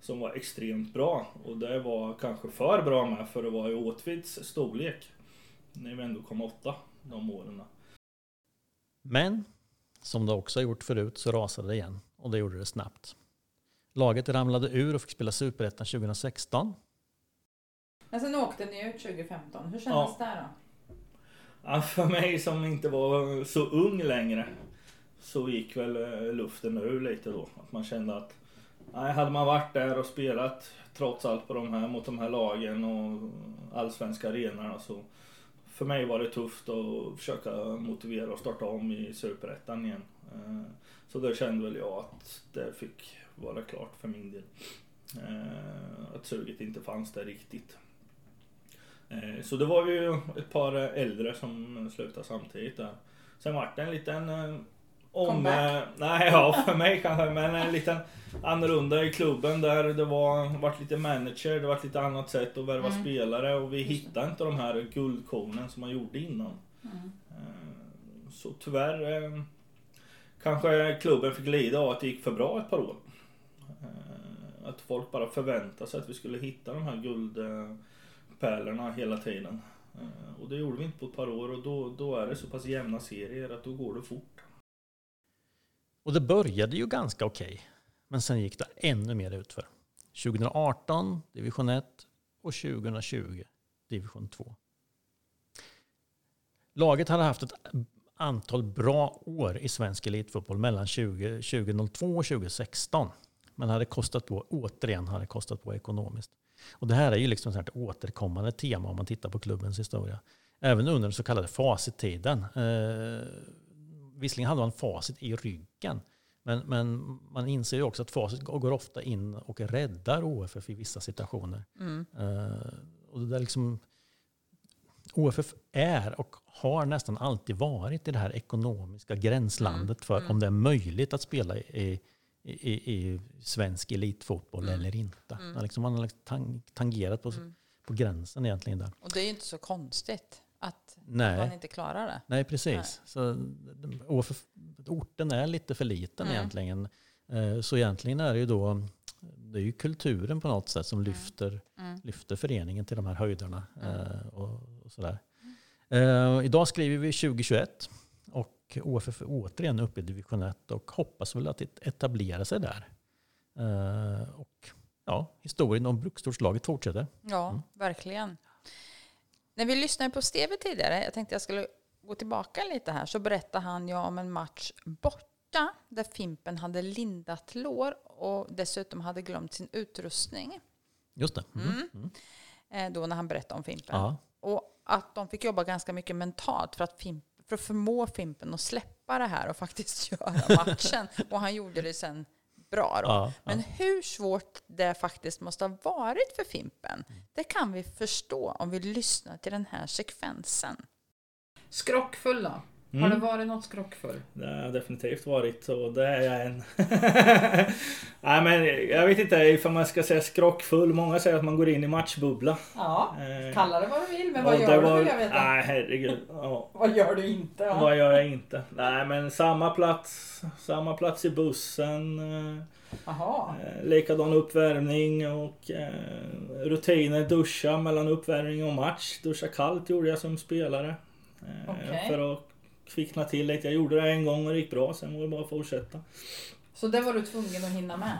Som var extremt bra. Och det var kanske för bra med för att vara i Åtvids storlek. När vi ändå kom åtta de åren. Men som det också gjort förut så rasade det igen och det gjorde det snabbt. Laget ramlade ur och fick spela Superettan 2016. Men sen åkte ni ut 2015. Hur kändes det då? Ja, för mig som inte var så ung längre så gick väl eh, luften ur lite då. Att man kände att nej, hade man varit där och spelat trots allt på de här, mot de här lagen och allsvenska arenorna så för mig var det tufft att försöka motivera och starta om i Superettan igen. Eh, Så då kände väl jag att det fick vara klart för min del. Eh, Att suget inte fanns där riktigt. Eh, Så det var ju ett par äldre som slutade samtidigt där. Sen vart det en liten eh, om... Nej, ja för mig kanske, men en liten annorlunda i klubben där det var vart lite manager, det vart lite annat sätt att värva Mm. spelare och vi hittade inte de här guldkornen som man gjorde innan. Mm. Så tyvärr kanske klubben fick lida av att det gick för bra ett par år. Eh, att folk bara förväntade sig att vi skulle hitta de här guldpärlorna hela tiden. Eh, och det gjorde vi inte på ett par år och då, då är det så pass jämna serier att då går det fort. Och det började ju ganska okej. Men sen gick det ännu mer utför. 2018 division 1 och 2020 division 2. Laget hade haft ett antal bra år i svensk elitfotboll mellan 20, 2002 och 2016. Men hade kostat på, återigen hade kostat på ekonomiskt. Och det här är ju liksom ett återkommande tema om man tittar på klubbens historia. Även under den så kallade facittiden. Eh, visserligen hade man facit i ryggen. Men, men man inser ju också att facit går ofta in och räddar OFF i vissa situationer. Mm. Eh, och det där liksom, OFF är och har nästan alltid varit i det här ekonomiska gränslandet för Mm. om det är möjligt att spela i, i, i, svensk elitfotboll Mm. eller inte. Mm. Man liksom, man har liksom tang, tangerat på, Mm. på gränsen egentligen där. Och det är ju inte så konstigt att Nej. man inte klarar det. Nej, precis. Nej. Så de- OFF, orten är lite för liten Mm. egentligen. Eh, Så egentligen är det ju då det är ju kulturen på något sätt som Mm. lyfter, Mm. lyfter föreningen till de här höjderna. Mm. eh, Och, och sådär. Eh, idag skriver vi 2021 och OFF är återigen uppe i division 1 och hoppas väl att det etablerar sig där. Eh, och ja, historien om bruksortslaget fortsätter. Ja, Mm. verkligen. När vi lyssnade på Steve tidigare, jag tänkte jag skulle gå tillbaka lite här, så berättade han ju om en match borta där Fimpen hade lindat lår och dessutom hade glömt sin utrustning. Just det. Mm. Mm. Mm. Eh, då när han berättade om Fimpen. Ja. Och att de fick jobba ganska mycket mentalt för att, Fimp, för att förmå Fimpen att släppa det här och faktiskt göra matchen. och han gjorde det sen bra då. Ja, Men ja. hur svårt det faktiskt måste ha varit för Fimpen, det kan vi förstå om vi lyssnar till den här sekvensen. Skrockfull då? Har Mm. det varit något skrockfull? Det har definitivt varit och det är jag än. Nej men jag vet inte ifall man ska säga skrockfull. Många säger att man går in i matchbubbla. Ja, Eh, kalla det vad du vill, men vad gör du var- vill jag veta? Nej herregud. Ja. Vad gör du inte? Ja. Vad gör jag inte? Nej men samma plats. Samma plats i bussen. eh, Jaha. Eh, likadan uppvärmning och rutiner. Duscha mellan uppvärmning och match. Duscha kallt gjorde jag som spelare. Okej. För att kvickna till lite. Jag gjorde det en gång och det gick bra. Sen var det bara att fortsätta. Så det var du tvungen att hinna med?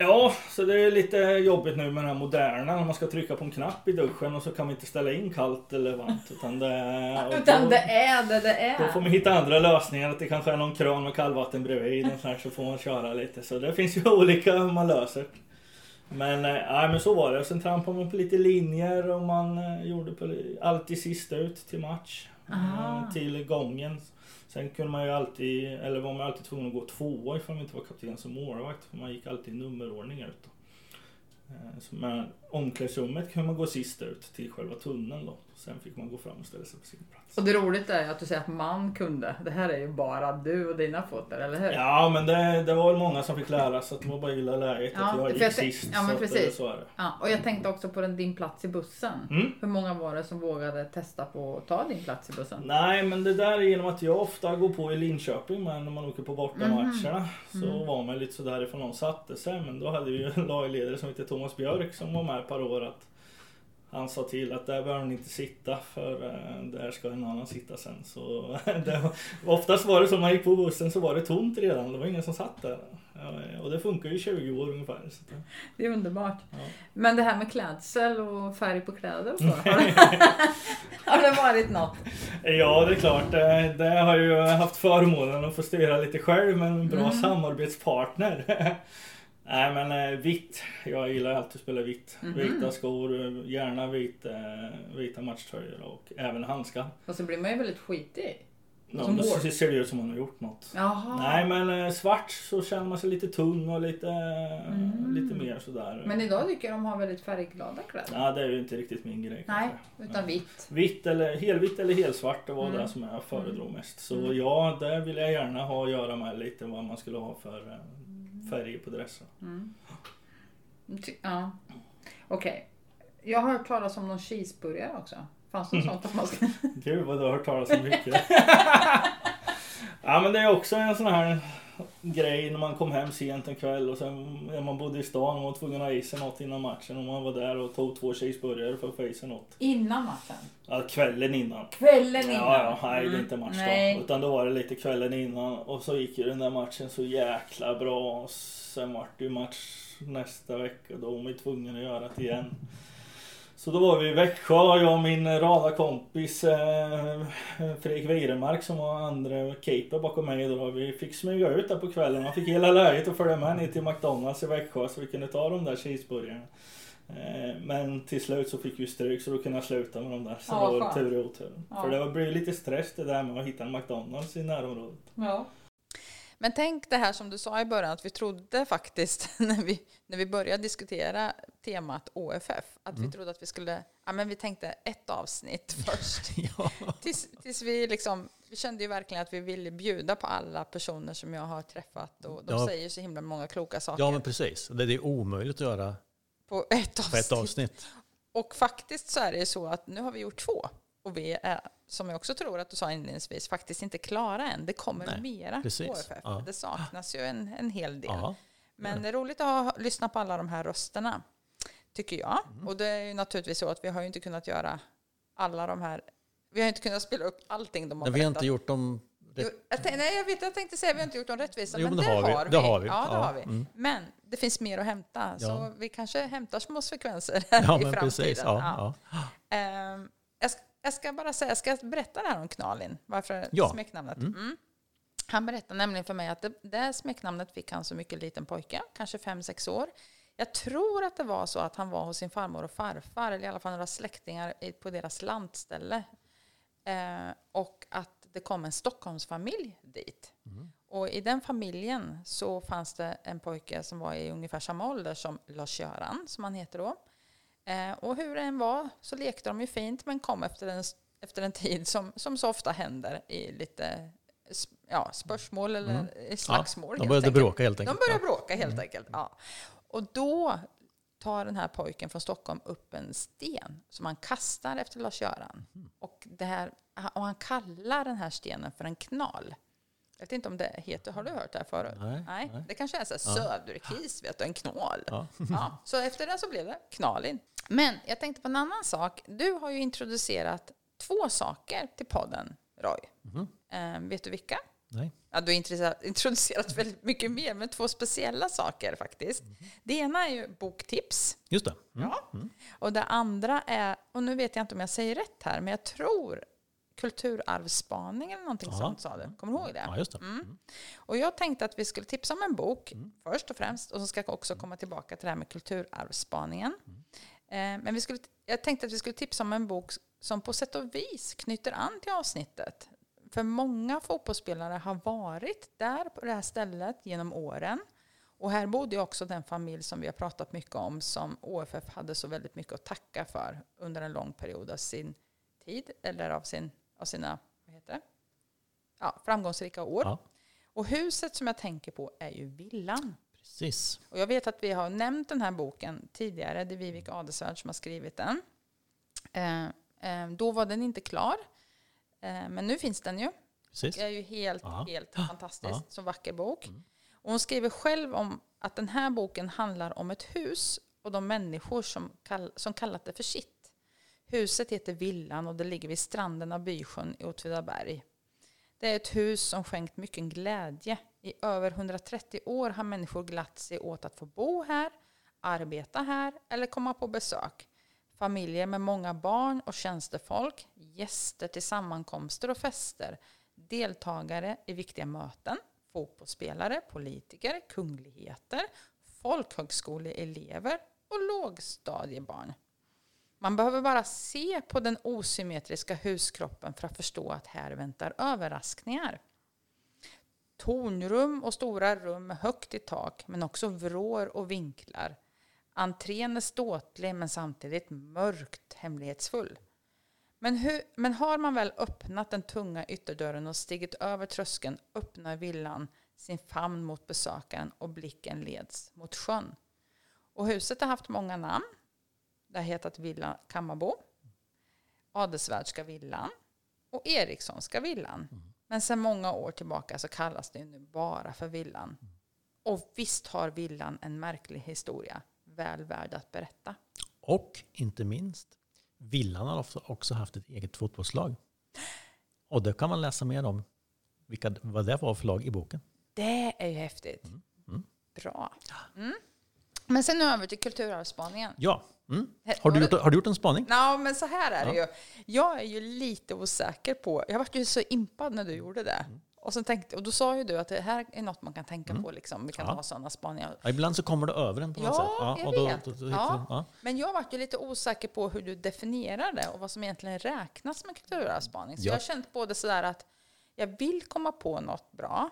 Ja, så det är lite jobbigt nu med den här moderna. När man ska trycka på en knapp i duschen och så kan man inte ställa in kallt eller varmt. Utan det, och Utan då- det är det det Då får är. man hitta andra lösningar. Att det kanske är någon kran med kallvatten bredvid. Och så, här, så får man köra lite. Så det finns ju olika hur man löser. Men, nej, men så var det. Sen trampade man på lite linjer och man eh, gjorde på, alltid sist ut till match. Eh, Aha. Till gången. Sen kunde man ju alltid, eller var man alltid tvungen att gå tvåa ifall man inte var kapten som målvakt. För man gick alltid i nummerordning ut. Eh, så Men omklädningsrummet kunde man gå sist ut till själva tunneln då. Sen fick man gå fram och ställa sig på sin plats. Och det roliga är att du säger att man kunde. Det här är ju bara du och dina fötter, eller hur? Ja men det, det var väl många som fick lära sig att det var bara illa läget Ja, att jag gick jag sist. ja, men att, precis. eh, Så det. Ja, och jag tänkte också på den, din plats i bussen. Mm. Hur många var det som vågade testa på att ta din plats i bussen? Nej men det där är genom att jag ofta går på i Linköping men när man åker på bortamatcherna Mhm. så var man lite sådär ifrån någon satte sig. Men då hade vi ju en lagledare som hette Thomas Björk som var med ett par år att han sa till att där behöver ni inte sitta för eh, där ska en annan sitta sen. Så det, var- oftast var det som man gick på bussen så var det tomt redan. Det var ingen som satt där. Ja, Och det funkar ju i 20 år ungefär. Så det, Det är underbart. Ja. Men det här med klädsel och färg på kläder och så. Har det, varit något? Ja, det är klart. Det, det har ju haft förmånen att få styra lite själv med en bra Mm. samarbetspartner. Nej men eh, vitt. Jag gillar alltid att spela vitt. Mhm. Vita skor, eh, gärna vit, eh, vita matchtröjor och även handskar. Och så blir man ju väldigt skitig. Ja, Som då ser det ut som man har gjort något. Jaha. Nej men eh, svart så känner man sig lite tung och lite, Mm. lite mer sådär. Men idag tycker jag de har väldigt färgglada kläder. Ja, det är ju inte riktigt min grej Nej, kanske. utan vitt. Vitt eller helvitt eller helsvart, det var Mm. det som jag föredrog mest. Så Mm. ja, det vill jag gärna ha att göra med lite vad man skulle ha för eh, färger på dressen. Mm. Ja. Okej. Jag har hört talas om någon cheeseburgare också. Fanns det något sånt att man ska... Gud vad du har hört talas om mycket. ja men det är också en sån här grej när man kom hem sent en kväll och sen när man bodde i stan och var tvungen att ha i sig något innan matchen och man var där och tog två cheeseburgare för att få i sig något. Innan matchen? Ja, kvällen innan. Kvällen innan? Ja, ja, nej det är Mm. inte match Nej. Utan då var det lite kvällen innan och så gick ju den där matchen så jäkla bra. Och sen vart det ju match nästa vecka då var man ju tvungen att göra det igen. Så då var vi i Växjö, jag och min radarkompis eh, Fredrik Weiremark som var andra keeper bakom mig då. Vi fick smyga ut där på kvällen. Man fick hela läget och följa med ner till McDonalds i Växjö så vi kunde ta de där cheeseburgarna. Eh, Men till slut så fick vi stryk så då kunde jag sluta med de där. Så Ja, det var tur i otur. Ja. För det blir lite stress det där med att hitta en McDonalds i närområdet. Ja. Men tänk det här som du sa i början, att vi trodde faktiskt när vi, när vi började diskutera temat OFF, att vi trodde att vi skulle, ja men vi tänkte ett avsnitt först. Ja. Tills, tills vi liksom, vi kände ju verkligen att vi ville bjuda på alla personer som jag har träffat och de Ja. säger så himla många kloka saker ja, men precis. Det är omöjligt att göra på ett avsnitt. på ett avsnitt. Och faktiskt så är det ju så att nu har vi gjort två. Och vi är, som jag också tror att du sa inledningsvis, faktiskt inte klara än. Det kommer Nej, mera precis. Ja. Det saknas ju en, en hel del. Ja. Men det är roligt att ha, lyssna på alla de här rösterna, tycker jag. Mm. Och det är ju naturligtvis så att vi har ju inte kunnat göra alla de här... Vi har inte kunnat spela upp allting de har Men vi har inte gjort dem Jo, jag, tänkte, nej, jag, vet, jag tänkte säga att vi har inte gjort dem rättvisa, Jo, men, men det, har vi. har Det vi. har vi. Ja, det Ja, har vi. mm. Men det finns mer att hämta, så Ja. vi kanske hämtar små sekvenser Ja, i men framtiden. precis. Ja, ja. Ehm, jag, ska, jag ska bara säga, jag ska berätta det här om Knalin, varför Ja. smeknamnet. Mm. Mm. Han berättade nämligen för mig att det, det smeknamnet fick han så mycket liten pojke, kanske fem sex år. Jag tror att det var så att han var hos sin farmor och farfar, eller i alla fall några släktingar på deras lantställe. Eh, och att det kom en Stockholmsfamilj dit. Och i den familjen så fanns det en pojke som var i ungefär samma ålder som Lars-Göran, som han heter då. Eh, och hur det än var så lekte de ju fint, men kom efter en, efter en tid som, som så ofta händer i lite ja, spörsmål eller i slagsmål. De helt började enkelt. bråka helt De enkelt. börjar Ja. bråka helt enkelt. Ja. Och då tar den här pojken från Stockholm upp en sten som han kastar efter Lars-Göran. Och, det här, och han kallar den här stenen för en knal. Jag vet inte om det heter, har du hört det här förut? Nej, Nej, nej. det kanske är så här söderkis, vet du, en knål. Ja. Ja, så efter det så blev det knalin. Men jag tänkte på en annan sak. Du har ju introducerat två saker till podden, Roy. Mhm. Eh, vet du vilka? Nej. Ja, du har introducerat- väldigt mycket mer, men två speciella saker faktiskt. Det ena är ju boktips. Just det. Mm. Ja. Och det andra är, och nu vet jag inte om jag säger rätt här, men jag tror kulturarvsspaning eller någonting Ja. sånt sa du. Kommer du ihåg det? Ja, just det. Mm. Och jag tänkte att vi skulle tipsa om en bok först och främst och så ska jag också komma tillbaka till det här med kulturarvsspaningen. Eh, men vi skulle, jag tänkte att vi skulle tipsa om en bok som på sätt och vis knyter an till avsnittet. För många fotbollsspelare har varit där på det här stället genom åren. Och här bodde ju också den familj som vi har pratat mycket om som OFF hade så väldigt mycket att tacka för under en lång period av sin tid eller av, sin, av sina vad heter det? Ja, framgångsrika år. Ja. Och huset som jag tänker på är ju villan. Precis. Och jag vet att vi har nämnt den här boken tidigare. Det är Vivek Adelsvärd som har skrivit den. Eh, eh, då var den inte klar. Eh, men nu finns den ju. Precis. Det är ju helt, Ja. helt fantastiskt. Så vacker bok. Och hon skriver själv om att den här boken handlar om ett hus och de människor som, kall, som kallat det för sitt. Huset heter Villan och det ligger vid stranden av Bysjön i Åtvidaberg. Det är ett hus som skänkt mycket glädje. I över 130 år har människor glatt sig åt att få bo här, arbeta här eller komma på besök. Familjer med många barn och tjänstefolk, gäster till sammankomster och fester, deltagare i viktiga möten, fotbollsspelare, politiker, kungligheter, folkhögskoleelever och lågstadiebarn. Man behöver bara se på den osymmetriska huskroppen för att förstå att här väntar överraskningar. Tornrum och stora rum med högt i tak, men också vrår och vinklar. Entrén är ståtlig men samtidigt mörkt hemlighetsfull. Men, hur, men har man väl öppnat den tunga ytterdörren och stigit över tröskeln öppnar villan sin famn mot besökaren och blicken leds mot sjön. Och huset har haft många namn. Det har hetat Villa Kammarbo, Adelsvärdska villan och Erikssonska villan. Mm. Men sedan många år tillbaka så kallas det nu bara för villan. Och visst har villan en märklig historia, väl värd att berätta. Och inte minst, Villan har också- haft ett eget fotbollslag. Och det kan man läsa mer om vilka, vad det var för lag i boken. Det är ju häftigt. Mm. Bra. Mm. Men sen nu över till kulturarvsspaningen. Ja. Mm. Har, du gjort, har du gjort en spaning? Ja, men så här är det Ja. ju. Jag är ju lite osäker på... Jag vart ju så impad när du gjorde det. Mm. Och, sen tänkte, och då sa ju du att det här är något man kan tänka på. Liksom. Vi kan Ja. ha sådana spaningar. Ja, ibland så kommer det över en på något Ja, sätt. jag och då, vet. Då, då, Ja. ja. Men jag vart ju lite osäker på hur du definierar det och vad som egentligen räknas med kulturarvsspaning. Så Ja. jag har känt både sådär att jag vill komma på något bra,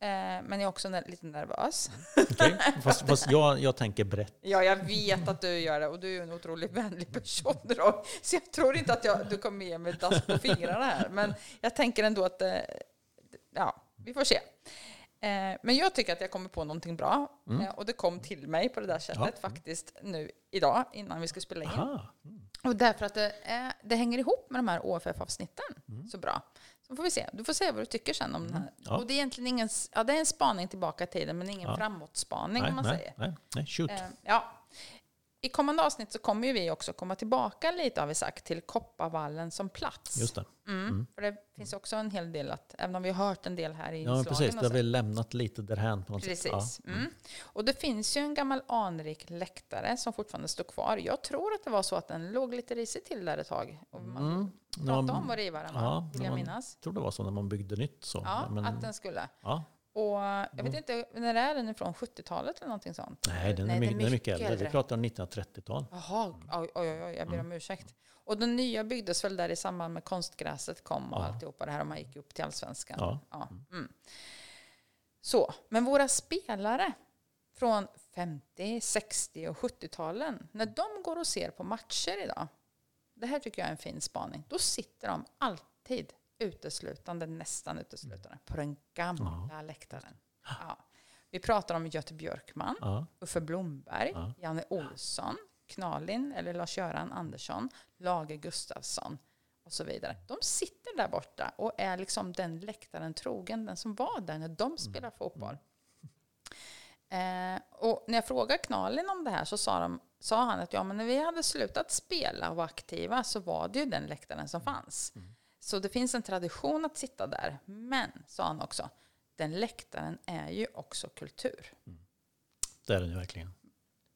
men jag är också lite nervös. Okej. Fast, fast jag, jag tänker brett. Ja, jag vet att du gör det och du är en otroligt vänlig person. Då. Så jag tror inte att jag, du kommer ge mig dass på fingrarna här. Men jag tänker ändå att, eh, ja, vi får se. Eh, Men jag tycker att jag kommer på någonting bra. Eh, Och det kom till mig på det där sättet Mm. Ja. faktiskt nu idag innan vi skulle spela in. Aha. Och därför att det, är, det hänger ihop med de här OFF-avsnitten Mm. så bra. Så får vi se. Du får säga vad du tycker sen om den här. Ja. Och det är egentligen ingen, ja, det är en spaning tillbaka i tiden men ingen Ja. framåtspaning Nej, om man nej, säger. nej, nej, shoot. Eh, ja. I kommande avsnitt så kommer ju vi också komma tillbaka lite har vi sagt till Kopparvallen som plats. Just det. Mm. För det finns också en hel del att, även om vi har hört en del här i Ja, precis. Det har vi lämnat lite därhän på något sätt. Precis. Ja. Mm. Och det finns ju en gammal anrik läktare som fortfarande står kvar. Jag tror att det var så att den låg lite risigt till där ett tag. Och man Mm. Pratade om att riva den? Ja, vill jag minnas. Jag tror det var så när man byggde nytt. Så. Ja, men, att den skulle. ja. Och jag vet inte, när är den ifrån? 70-talet eller någonting sånt? Nej, den är, mycket, den är mycket äldre. Vi pratar om 1930-tal. Jaha, oj, oj, oj, jag ber Mm. om ursäkt. Och den nya byggdes väl där i samband med konstgräset kom och Ja. alltihopa det här och man gick upp till allsvenskan. Ja. Mm. Så, men våra spelare från 50, 60 och 70-talen, när de går och ser på matcher idag, det här tycker jag är en fin spaning, då sitter de alltid uteslutande, nästan uteslutande, på den gamla läktaren. Ja. Vi pratar om Göte Björkman, Ja. Uffe Blomberg, Ja. Janne Olsson, Knalin eller Lars-Göran Andersson, Lage Gustafsson. Och så vidare. De sitter där borta och är liksom den läktaren trogen, den som var där när de spelar fotboll. Eh, och när jag frågade Knalin om det här så sa, de, sa han att ja, men när vi hade slutat spela och vara aktiva så var det ju den läktaren som fanns. Så det finns en tradition att sitta där. Men, sa han också, den läktaren är ju också kultur. Det är den ju verkligen.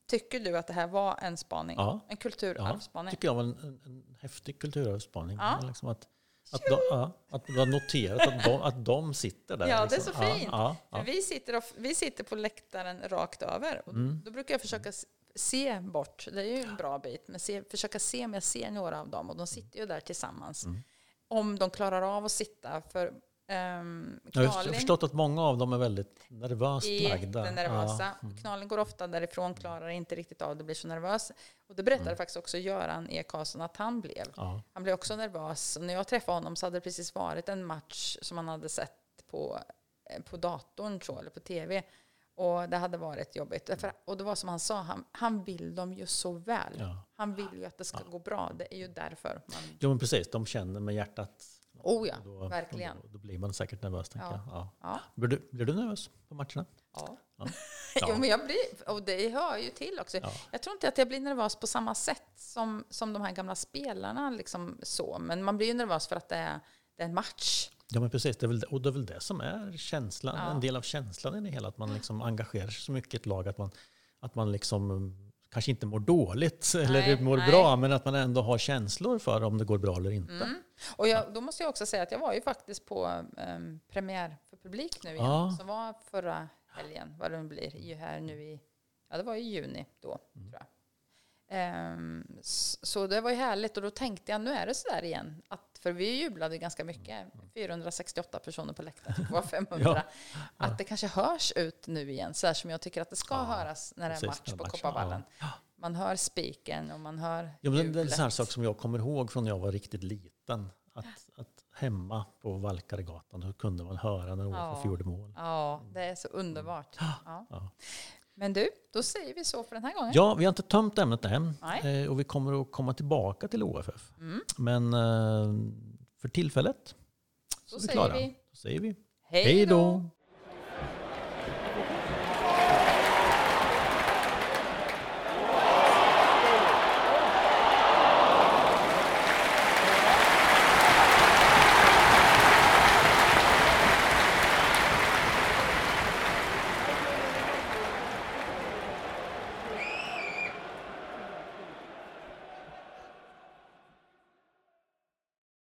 Tycker du att det här var en spaning? Ja. En kulturarvsspaning? tycker jag var en, en, en häftig kulturarvsspaning. Ja. Liksom att, att, de, ja, att du har noterat att de, att de sitter där. Ja, det är liksom. så fint. Ja, ja, vi, sitter och, vi sitter på läktaren rakt över. Och Mm. Då brukar jag försöka se bort, det är ju en bra bit, men se, försöka se om jag ser några av dem. Och de sitter ju där tillsammans. Mm. Om de klarar av att sitta. För um, ja. Jag har förstått att många av dem är väldigt nervöst lagda. nervösa. Ja. mm. Knalen går ofta därifrån, klarar inte riktigt av det, blir så nervös. Och det berättade Mm. faktiskt också Göran E. Karlsson att han blev. Ja. Han blev också nervös. Och när jag träffade honom så hade det precis varit en match som han hade sett på, eh, på datorn, jag, eller på tv. Och det hade varit jobbigt. För, och det var som han sa, han, han vill dem ju så väl. Ja. Han vill ju att det ska gå bra. Det är ju därför man... Jo, men precis. De känner med hjärtat. Oh ja, då, verkligen. Då, då blir man säkert nervös, tänker Ja. jag. Ja. Ja. Blir, du, blir du nervös på matcherna? Ja. Ja. jo, men jag blir, och det hör ju till också. Ja. Jag tror inte att jag blir nervös på samma sätt som, som de här gamla spelarna. Liksom så. Men man blir ju nervös för att det är, det är en match. Ja, men precis. Det är väl, och det är väl det som är känslan, Ja. en del av känslan i det hela. Att man liksom engagerar sig så mycket i ett lag. Att man, att man liksom mm, kanske inte mår dåligt eller Nej, mår nej. bra, men att man ändå har känslor för om det går bra eller inte. Mm. Och jag, då måste jag också säga att jag var ju faktiskt på um, premiär för publik nu igen. Ja. Som var förra helgen, vad det nu blir, ju här nu i, ja det var i juni då, Mm. tror jag. S- så det var ju härligt och då tänkte jag, nu är det sådär igen. Att, för vi jublade ganska mycket, 468 personer på läktaren, det var 500. Mm. Ja. Att det kanske hörs ut nu igen, så här som jag tycker att det ska höras när det är match på Kopparvallen. Man hör spiken och man hör Ja, men det är en sån här sak som jag kommer ihåg från när jag var riktigt liten. Att, att hemma på Valkaregatan då kunde man höra när Ja. OFF gjorde mål. Ja, det är så underbart. Ja. Men du, då säger vi så för den här gången. Ja, vi har inte tömt ämnet än. Nej. Eh, och vi kommer att komma tillbaka till OFF. Mm. Men eh, för tillfället Så är vi klara. vi Då säger vi hej då!